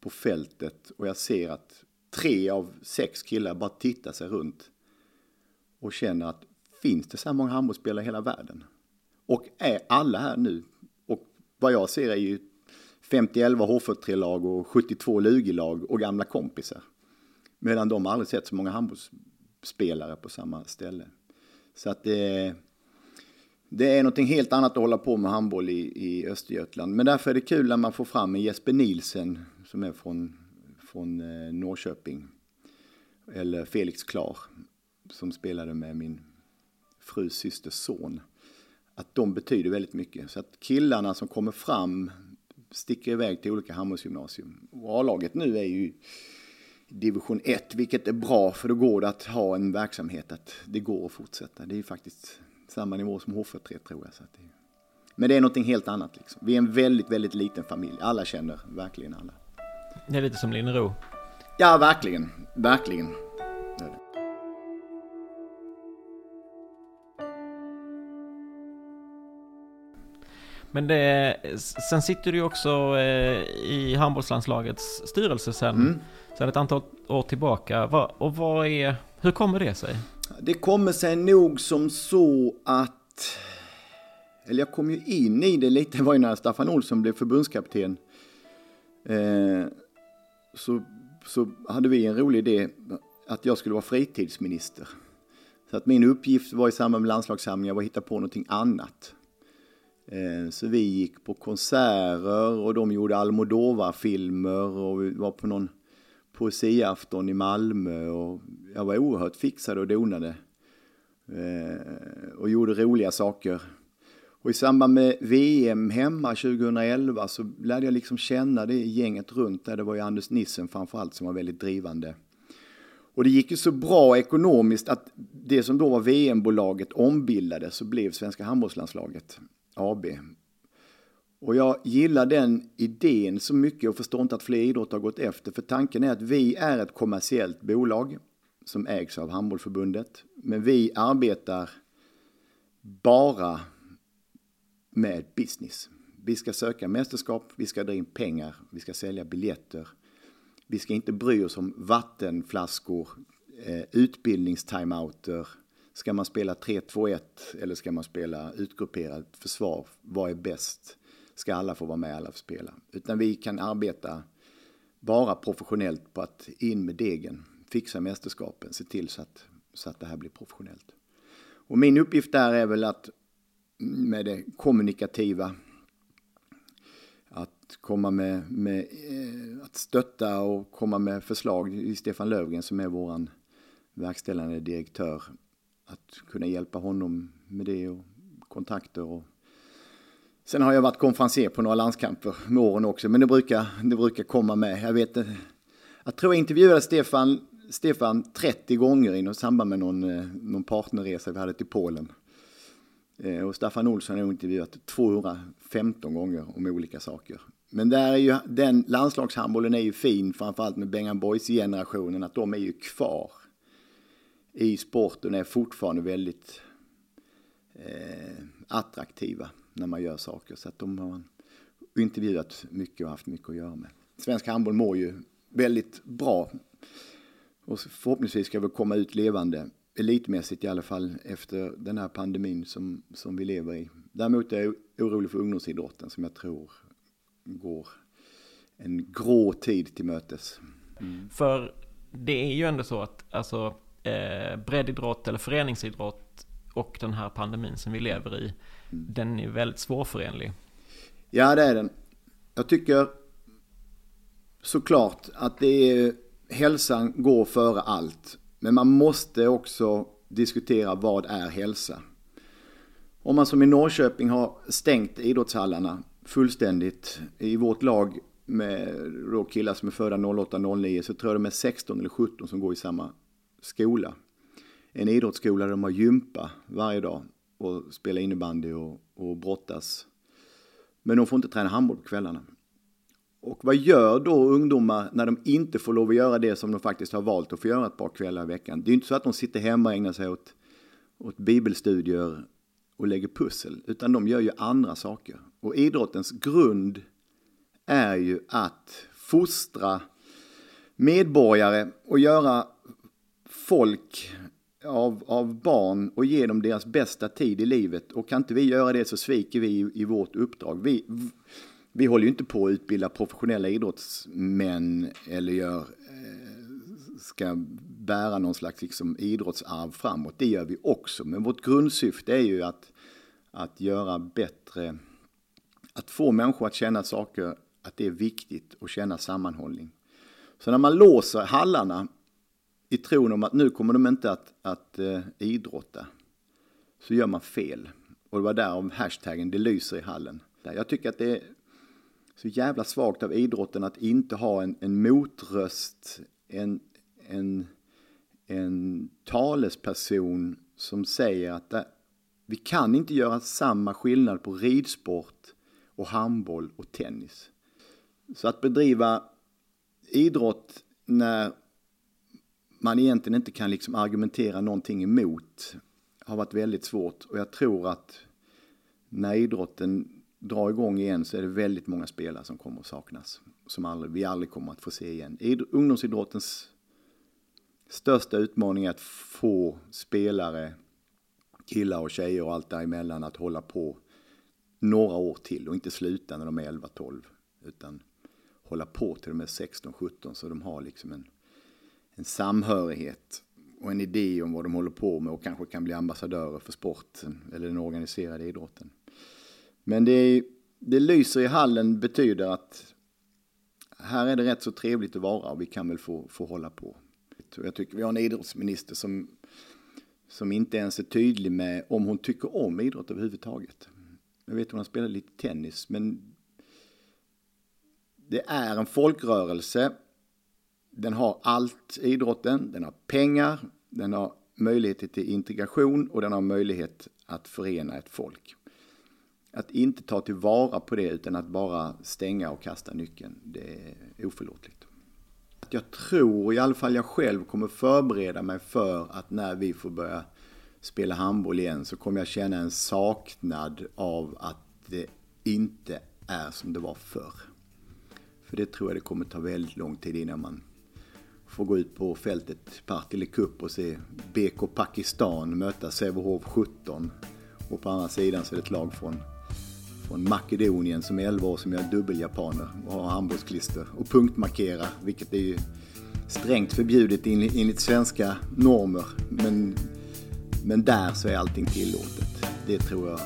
på fältet och jag ser att tre av sex killar bara tittar sig runt och känner att finns det så här många handbollsspelare i hela världen? Och är alla här nu? Och vad jag ser är ju 50-11 H43-lag och 72 Lugi-lag och gamla kompisar. Medan de aldrig sett så många handbollsspelare på samma ställe. Så att det, det är någonting helt annat att hålla på med handboll i, i Östergötland. Men därför är det kul när man får fram en Jesper Nielsen som är från, från eh, Norrköping. Eller Felix Klar som spelade med min frus systers son. Att de betyder väldigt mycket. Så att killarna som kommer fram sticker iväg till olika handbollsgymnasium. A-laget nu är ju division 1, vilket är bra för då går det att ha en verksamhet att det går att fortsätta. Det är ju faktiskt samma nivå som H43 tror jag. Så det, men det är någonting helt annat. Liksom. Vi är en väldigt, väldigt liten familj. Alla känner verkligen alla. Det är lite som Linnero. Ja, verkligen. Verkligen. Men det, sen sitter du ju också eh, i handbollslandslagets styrelse sen, mm. sen ett antal år tillbaka. Och vad är, hur kommer det sig? Det kommer sig nog som så att, eller jag kom ju in i det lite, det var ju när Staffan Olsson blev förbundskapten. Eh, så, så hade vi en rolig idé att jag skulle vara fritidsminister. Så att min uppgift var i samband med landslagssamlingar var att hitta på någonting annat. Eh, så vi gick på konserter och de gjorde Almodovar-filmer och vi var på någon poesiafton i Malmö och jag var oerhört fixad och donade. Eh, och gjorde roliga saker. Och i samband med VM hemma 2011 så lärde jag liksom känna det gänget runt där. Det var ju Anders Nissen framförallt som var väldigt drivande. Och det gick ju så bra ekonomiskt att det som då var VM-bolaget ombildades och blev Svenska handbollslandslaget AB. Och jag gillar den idén så mycket och förstår inte att fler idrotter har gått efter. För tanken är att vi är ett kommersiellt bolag som ägs av Handbollförbundet. Men vi arbetar bara med business. Vi ska söka mästerskap, vi ska dra in pengar, vi ska sälja biljetter. Vi ska inte bry oss om vattenflaskor, eh, utbildningstimeouter. Ska man spela 3-2-1 eller ska man spela utgrupperat försvar? Vad är bäst? Ska alla få vara med, alla få spela? Utan vi kan arbeta bara professionellt på att in med degen, fixa mästerskapen, se till så att, så att det här blir professionellt. Och min uppgift där är väl att med det kommunikativa. Att komma med, med eh, att stötta och komma med förslag. i Stefan Lövgren som är våran verkställande direktör. Att kunna hjälpa honom med det och kontakter. Och... Sen har jag varit konferenser på några landskamper med åren också, men det brukar, det brukar komma med. Jag vet jag tror jag intervjuade Stefan, Stefan 30 gånger i samband med någon, eh, någon partnerresa vi hade till Polen. Eh, och Staffan Olsson har intervjuat 215 gånger om olika saker. Men där är ju, den landslagshandbollen är ju fin, framförallt med Bengan Boys-generationen, att de är ju kvar i sporten är fortfarande väldigt eh, attraktiva när man gör saker. Så att de har intervjuat mycket och haft mycket att göra med. Svensk handboll mår ju väldigt bra. Och förhoppningsvis ska vi komma ut levande elitmässigt i alla fall efter den här pandemin som, som vi lever i. Däremot är jag orolig för ungdomsidrotten som jag tror går en grå tid till mötes. Mm. För det är ju ändå så att alltså, eh, breddidrott eller föreningsidrott och den här pandemin som vi lever i, mm. den är väldigt svårförenlig. Ja, det är den. Jag tycker såklart att det är, hälsan går före allt. Men man måste också diskutera vad är hälsa. Om man som i Norrköping har stängt idrottshallarna fullständigt i vårt lag med då killar som är födda 08-09 så tror jag de är 16 eller 17 som går i samma skola. En idrottsskola där de har gympa varje dag och spelar innebandy och, och brottas. Men de får inte träna handboll på kvällarna. Och vad gör då ungdomar när de inte får lov att göra det som de faktiskt har valt att få göra ett par kvällar i veckan? Det är ju inte så att de sitter hemma och ägnar sig åt, åt bibelstudier och lägger pussel, utan de gör ju andra saker. Och idrottens grund är ju att fostra medborgare och göra folk av, av barn och ge dem deras bästa tid i livet. Och kan inte vi göra det så sviker vi i, i vårt uppdrag. Vi, vi håller ju inte på att utbilda professionella idrottsmän eller gör, eh, ska bära någon slags liksom idrottsarv framåt. Det gör vi också. Men vårt grundsyfte är ju att, att göra bättre, att få människor att känna saker, att det är viktigt och känna sammanhållning. Så när man låser hallarna i tron om att nu kommer de inte att, att uh, idrotta, så gör man fel. Och det var där hashtaggen det lyser i hallen. Jag tycker att det är så jävla svagt av idrotten att inte ha en, en motröst, en, en, en talesperson som säger att det, vi kan inte göra samma skillnad på ridsport och handboll och tennis. Så att bedriva idrott när man egentligen inte kan liksom argumentera någonting emot har varit väldigt svårt och jag tror att när idrotten drar igång igen så är det väldigt många spelare som kommer att saknas. Som aldrig, vi aldrig kommer att få se igen. Ungdomsidrottens största utmaning är att få spelare, killar och tjejer och allt däremellan att hålla på några år till och inte sluta när de är 11-12. Utan hålla på till de är 16-17 så de har liksom en, en samhörighet och en idé om vad de håller på med och kanske kan bli ambassadörer för sporten eller den organiserade idrotten. Men det, det lyser i hallen betyder att här är det rätt så trevligt att vara och vi kan väl få, få hålla på. Jag tycker vi har en idrottsminister som, som inte ens är tydlig med om hon tycker om idrott överhuvudtaget. Jag vet att hon har spelat lite tennis, men det är en folkrörelse. Den har allt, idrotten. Den har pengar, den har möjligheter till integration och den har möjlighet att förena ett folk. Att inte ta tillvara på det utan att bara stänga och kasta nyckeln, det är oförlåtligt. Jag tror, i alla fall jag själv, kommer förbereda mig för att när vi får börja spela handboll igen så kommer jag känna en saknad av att det inte är som det var förr. För det tror jag det kommer ta väldigt lång tid innan man får gå ut på fältet Partille Cup och se BK Pakistan möta Sävehof 17. Och på andra sidan så är det ett lag från, från Makedonien som är 11 år som gör dubbeljapaner och har handbollsklister och punktmarkerar, vilket är ju strängt förbjudet enligt svenska normer. Men, men där så är allting tillåtet. Det tror jag,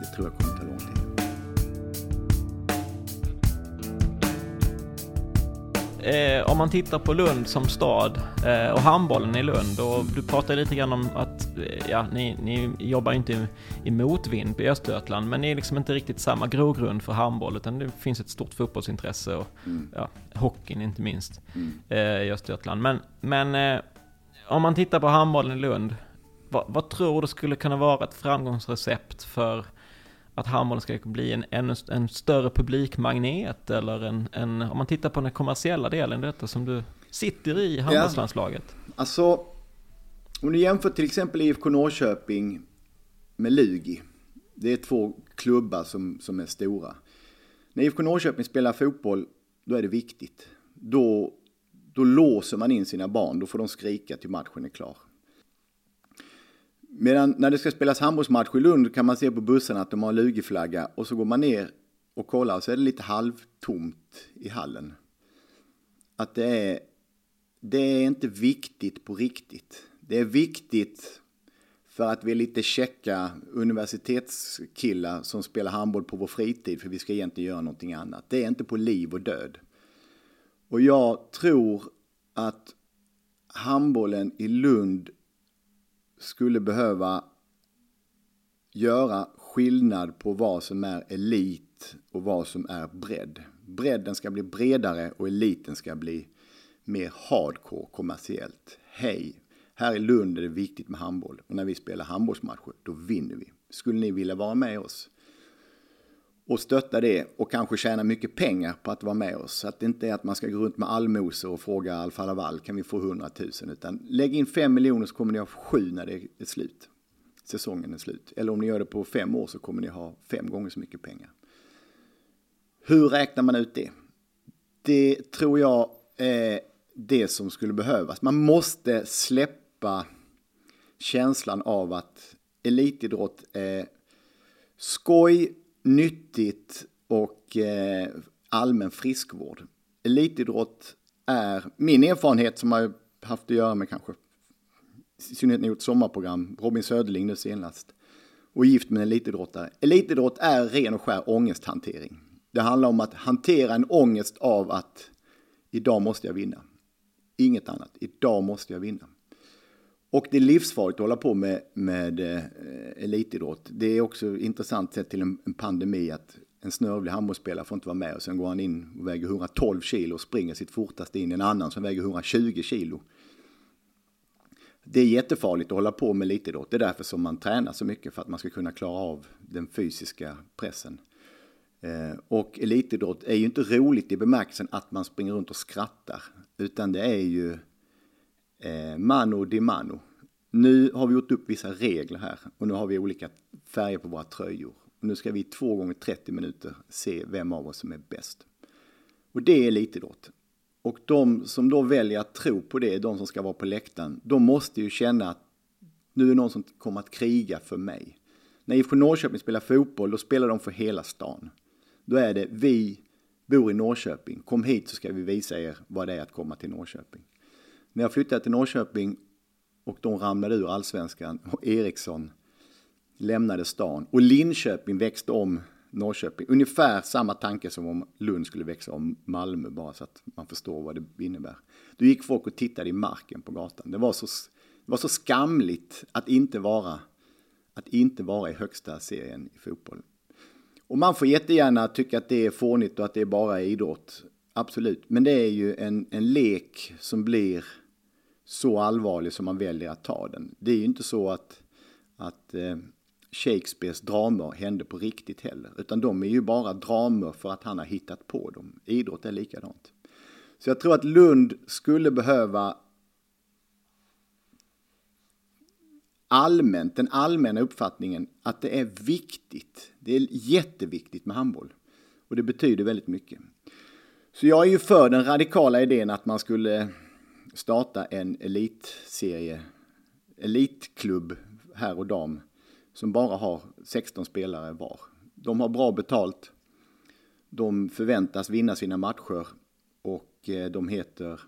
det tror jag kommer ta lång tid. Eh, om man tittar på Lund som stad eh, och handbollen i Lund och du pratade lite grann om att ja, ni, ni jobbar inte i, i motvind i Östergötland men ni är liksom inte riktigt samma grogrund för handboll utan det finns ett stort fotbollsintresse och mm. ja, hockeyn inte minst mm. eh, i Östergötland. Men, men eh, om man tittar på handbollen i Lund, vad, vad tror du skulle kunna vara ett framgångsrecept för att handbollen ska bli en, en, en större publikmagnet eller en, en, om man tittar på den kommersiella delen i detta som du sitter i handbollslandslaget? Ja, alltså, om du jämför till exempel IFK Norrköping med Lugi. Det är två klubbar som, som är stora. När IFK Norrköping spelar fotboll, då är det viktigt. Då, då låser man in sina barn, då får de skrika till matchen är klar. Medan när det ska spelas handbollsmatch i Lund kan man se på bussarna att de har lugiflagga och så går man ner och kollar och så är det lite halvtomt i hallen. Att det är, det är inte viktigt på riktigt. Det är viktigt för att vi är lite checka universitetskillar som spelar handboll på vår fritid för vi ska egentligen göra någonting annat. Det är inte på liv och död. Och jag tror att handbollen i Lund skulle behöva göra skillnad på vad som är elit och vad som är bredd. Bredden ska bli bredare och eliten ska bli mer hardcore kommersiellt. Hej, här i Lund är det viktigt med handboll och när vi spelar handbollsmatcher då vinner vi. Skulle ni vilja vara med oss? och stötta det och kanske tjäna mycket pengar på att vara med oss. Så att det inte är att man ska gå runt med allmosor och fråga Alfa Laval, kan vi få 100 000? Utan lägg in 5 miljoner så kommer ni ha 7 när det är slut. Säsongen är slut. Eller om ni gör det på fem år så kommer ni ha fem gånger så mycket pengar. Hur räknar man ut det? Det tror jag är det som skulle behövas. Man måste släppa känslan av att elitidrott är skoj, nyttigt och eh, allmän friskvård. Elitidrott är min erfarenhet som har haft att göra med kanske i synnerhet när jag gjort sommarprogram, Robin Söderling nu senast, och gift med en elitidrottare. Elitidrott är ren och skär ångesthantering. Det handlar om att hantera en ångest av att idag måste jag vinna. Inget annat. Idag måste jag vinna. Och det är livsfarligt att hålla på med, med eh, elitidrott. Det är också intressant sett till en, en pandemi att en snörvlig handbollsspelare får inte vara med och sen går han in och väger 112 kilo och springer sitt fortaste in i en annan som väger 120 kilo. Det är jättefarligt att hålla på med elitidrott. Det är därför som man tränar så mycket för att man ska kunna klara av den fysiska pressen. Eh, och elitidrott är ju inte roligt i bemärkelsen att man springer runt och skrattar, utan det är ju eh, mano di mano. Nu har vi gjort upp vissa regler här och nu har vi olika färger på våra tröjor. Och nu ska vi två gånger 30 minuter se vem av oss som är bäst. Och det är elitidrott. Och de som då väljer att tro på det, de som ska vara på läktaren, de måste ju känna att nu är någon som kommer att kriga för mig. När IFK Norrköping spelar fotboll, då spelar de för hela stan. Då är det vi bor i Norrköping, kom hit så ska vi visa er vad det är att komma till Norrköping. När jag flyttade till Norrköping och de ramlade ur allsvenskan och Eriksson lämnade stan. Och Linköping växte om Norrköping. Ungefär samma tanke som om Lund skulle växa om Malmö, bara så att man förstår vad det innebär. Då gick folk och tittade i marken på gatan. Det var så, det var så skamligt att inte vara att inte vara i högsta serien i fotboll. Och man får jättegärna tycka att det är fånigt och att det bara är idrott. Absolut, men det är ju en, en lek som blir så allvarlig som man väljer att ta den. Det är ju inte så att, att eh, Shakespeares dramer hände på riktigt heller, utan de är ju bara dramer för att han har hittat på dem. Idrott är likadant. Så jag tror att Lund skulle behöva allmänt, den allmänna uppfattningen att det är viktigt. Det är jätteviktigt med handboll. Och det betyder väldigt mycket. Så jag är ju för den radikala idén att man skulle starta en elitserie, elitklubb här och dam som bara har 16 spelare var. De har bra betalt. De förväntas vinna sina matcher och eh, de heter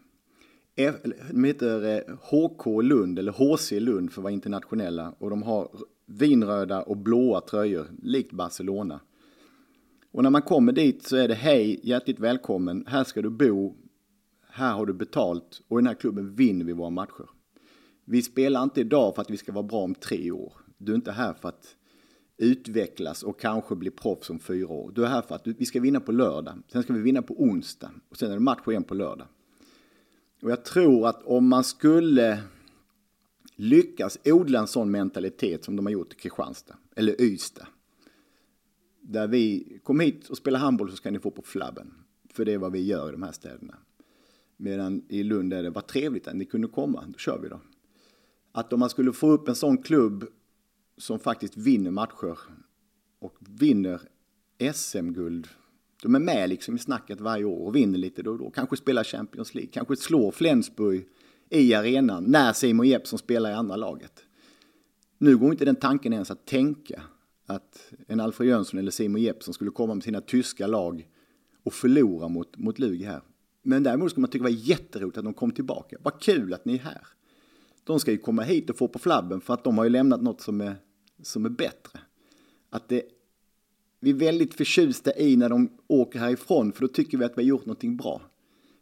de heter eh, HK Lund, eller HC Lund för att vara internationella. Och de har vinröda och blåa tröjor, likt Barcelona. Och när man kommer dit så är det hej, hjärtligt välkommen, här ska du bo, här har du betalt och i den här klubben vinner vi våra matcher. Vi spelar inte idag för att vi ska vara bra om tre år. Du är inte här för att utvecklas och kanske bli proffs om fyra år. Du är här för att vi ska vinna på lördag, sen ska vi vinna på onsdag och sen är det match igen på lördag. Och jag tror att om man skulle lyckas odla en sån mentalitet som de har gjort i Kristianstad, eller Ystad, där vi kom hit och spela handboll så ska ni få på flabben. För det är vad vi gör i de här städerna. Medan i Lund är det, vad trevligt att ni kunde komma, då kör vi då. Att om man skulle få upp en sån klubb som faktiskt vinner matcher och vinner SM-guld de är med liksom i snacket varje år och vinner lite då och då. Kanske spelar Champions League, kanske slår Flensburg i arenan när Simon Jeppsson spelar i andra laget. Nu går inte den tanken ens att tänka att en Alfred Jönsson eller Simon Jeppsson skulle komma med sina tyska lag och förlora mot, mot Lugi här. Men däremot ska man tycka det var jätteroligt att de kom tillbaka. Vad kul att ni är här. De ska ju komma hit och få på flabben för att de har ju lämnat något som är, som är bättre. Att det vi är väldigt förtjusta i när de åker härifrån för då tycker vi att vi har gjort någonting bra.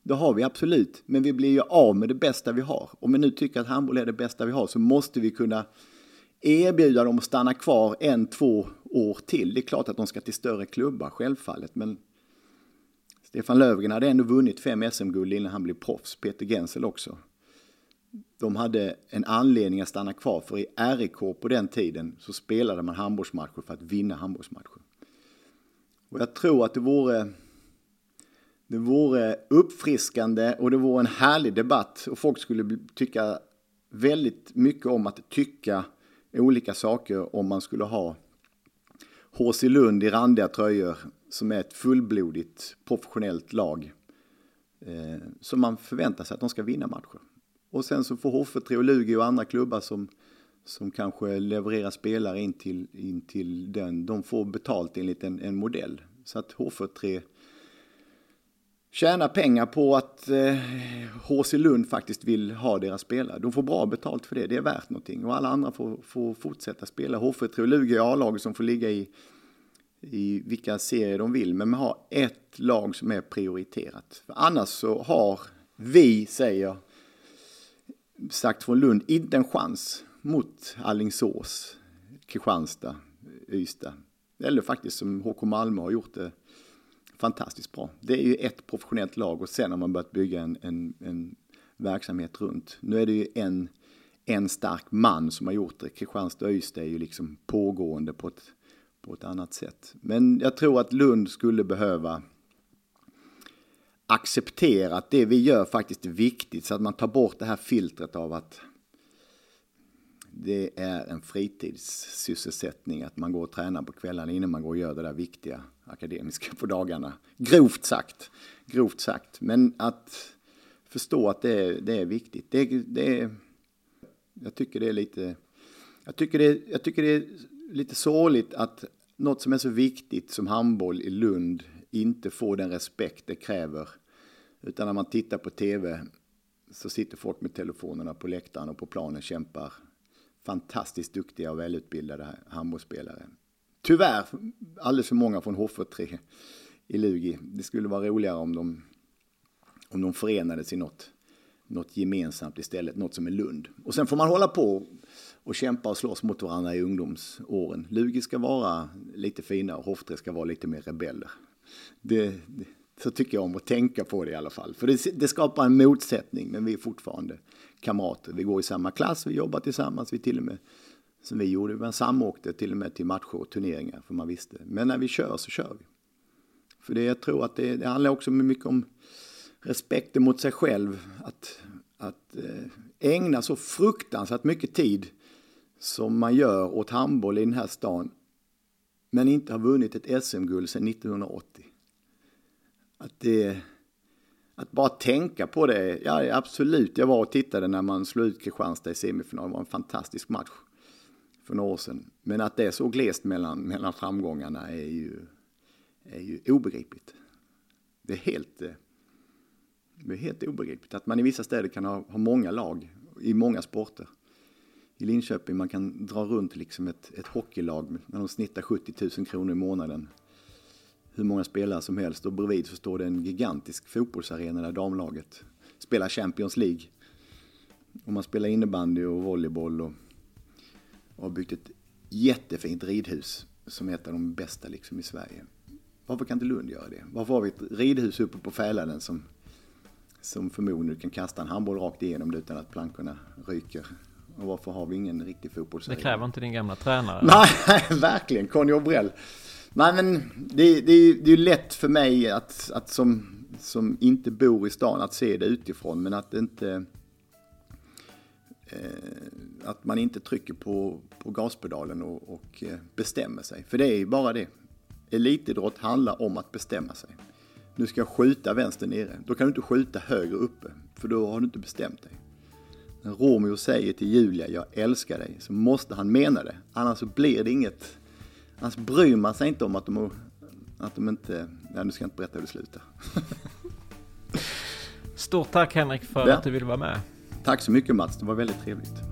Det har vi absolut, men vi blir ju av med det bästa vi har. Om vi nu tycker att handboll är det bästa vi har så måste vi kunna erbjuda dem att stanna kvar en, två år till. Det är klart att de ska till större klubbar, självfallet, men Stefan Löfgren hade ändå vunnit fem SM-guld innan han blev proffs, Peter Gensel också. De hade en anledning att stanna kvar, för i RIK på den tiden så spelade man handbollsmatcher för att vinna handbollsmatcher. Och jag tror att det vore, det vore uppfriskande och det vore en härlig debatt och folk skulle tycka väldigt mycket om att tycka olika saker om man skulle ha HC Lund i randiga tröjor som är ett fullblodigt professionellt lag eh, som man förväntar sig att de ska vinna matcher. Och sen så får Hoffetre och Lugi och andra klubbar som, som kanske levererar spelare in till, in till den, de får betalt enligt en, en modell. Så att H43 tjänar pengar på att eh, HC Lund faktiskt vill ha deras spelare. De får bra betalt för det, det är värt någonting. Och alla andra får, får fortsätta spela. H43 och Lugi är A-laget som får ligga i, i vilka serier de vill. Men man har ett lag som är prioriterat. För annars så har vi, säger sagt från Lund, inte en chans mot Allingsås, Kristianstad, Ystad. Eller faktiskt som HK Malmö har gjort det fantastiskt bra. Det är ju ett professionellt lag och sen har man börjat bygga en, en, en verksamhet runt. Nu är det ju en, en stark man som har gjort det. Kristianstad och Ystad är ju liksom pågående på ett, på ett annat sätt. Men jag tror att Lund skulle behöva acceptera att det vi gör faktiskt är viktigt så att man tar bort det här filtret av att det är en fritidssysselsättning att man går och tränar på kvällarna innan man går och gör det där viktiga akademiska på dagarna. Grovt sagt. Grovt sagt. Men att förstå att det är, det är viktigt. Det, det är, jag tycker det är lite... Jag tycker det, jag tycker det är lite sorgligt att något som är så viktigt som handboll i Lund inte får den respekt det kräver. Utan när man tittar på tv så sitter folk med telefonerna på läktaren och på planen kämpar fantastiskt duktiga och välutbildade handbollsspelare. Tyvärr alldeles för många från HF3 i Lugi. Det skulle vara roligare om de, om de förenades i något, något gemensamt istället, något som är Lund. Och sen får man hålla på och kämpa och slåss mot varandra i ungdomsåren. Lugi ska vara lite finare och Hoftre ska vara lite mer rebeller. Det, det, så tycker jag om att tänka på det i alla fall. För det, det, skapar en motsättning, men vi är fortfarande kamrater. Vi går i samma klass, vi jobbar tillsammans, vi till och med, som vi gjorde, man samåkte till och med till matcher och turneringar, för man visste. Men när vi kör så kör vi. För det, jag tror att det, det handlar också mycket om respekten mot sig själv. Att, att eh, ägna så fruktansvärt mycket tid som man gör åt handboll i den här stan, men inte har vunnit ett SM-guld sedan 1980. Att, det, att bara tänka på det, ja absolut, jag var och tittade när man slog ut Kristianstad i semifinal, det var en fantastisk match för några år sedan. Men att det är så glest mellan, mellan framgångarna är ju, är ju obegripligt. Det är helt, eh, det är helt obegripligt att man i vissa städer kan ha, ha många lag i många sporter. I Linköping man kan dra runt liksom ett, ett hockeylag när de snittar 70 000 kronor i månaden hur många spelare som helst och bredvid så står det en gigantisk fotbollsarena där damlaget spelar Champions League. Och man spelar innebandy och volleyboll och, och har byggt ett jättefint ridhus som är ett av de bästa liksom i Sverige. Varför kan inte Lund göra det? Varför har vi ett ridhus uppe på Fäladen som, som förmodligen kan kasta en handboll rakt igenom det utan att plankorna ryker? Och varför har vi ingen riktig fotbollsarena? Det kräver inte din gamla tränare. Nej, verkligen. Conny Obrell. Nej men det, det, det är ju lätt för mig att, att som, som inte bor i stan att se det utifrån men att inte eh, att man inte trycker på, på gaspedalen och, och eh, bestämmer sig. För det är ju bara det. Elitidrott handlar om att bestämma sig. Nu ska jag skjuta vänster nere. Då kan du inte skjuta högre uppe. För då har du inte bestämt dig. När Romeo säger till Julia, jag älskar dig, så måste han mena det. Annars så blir det inget Annars bryr man sig inte om att de, att de inte, ja, nu ska jag inte berätta hur det slutar. Stort tack Henrik för ja. att du ville vara med. Tack så mycket Mats, det var väldigt trevligt.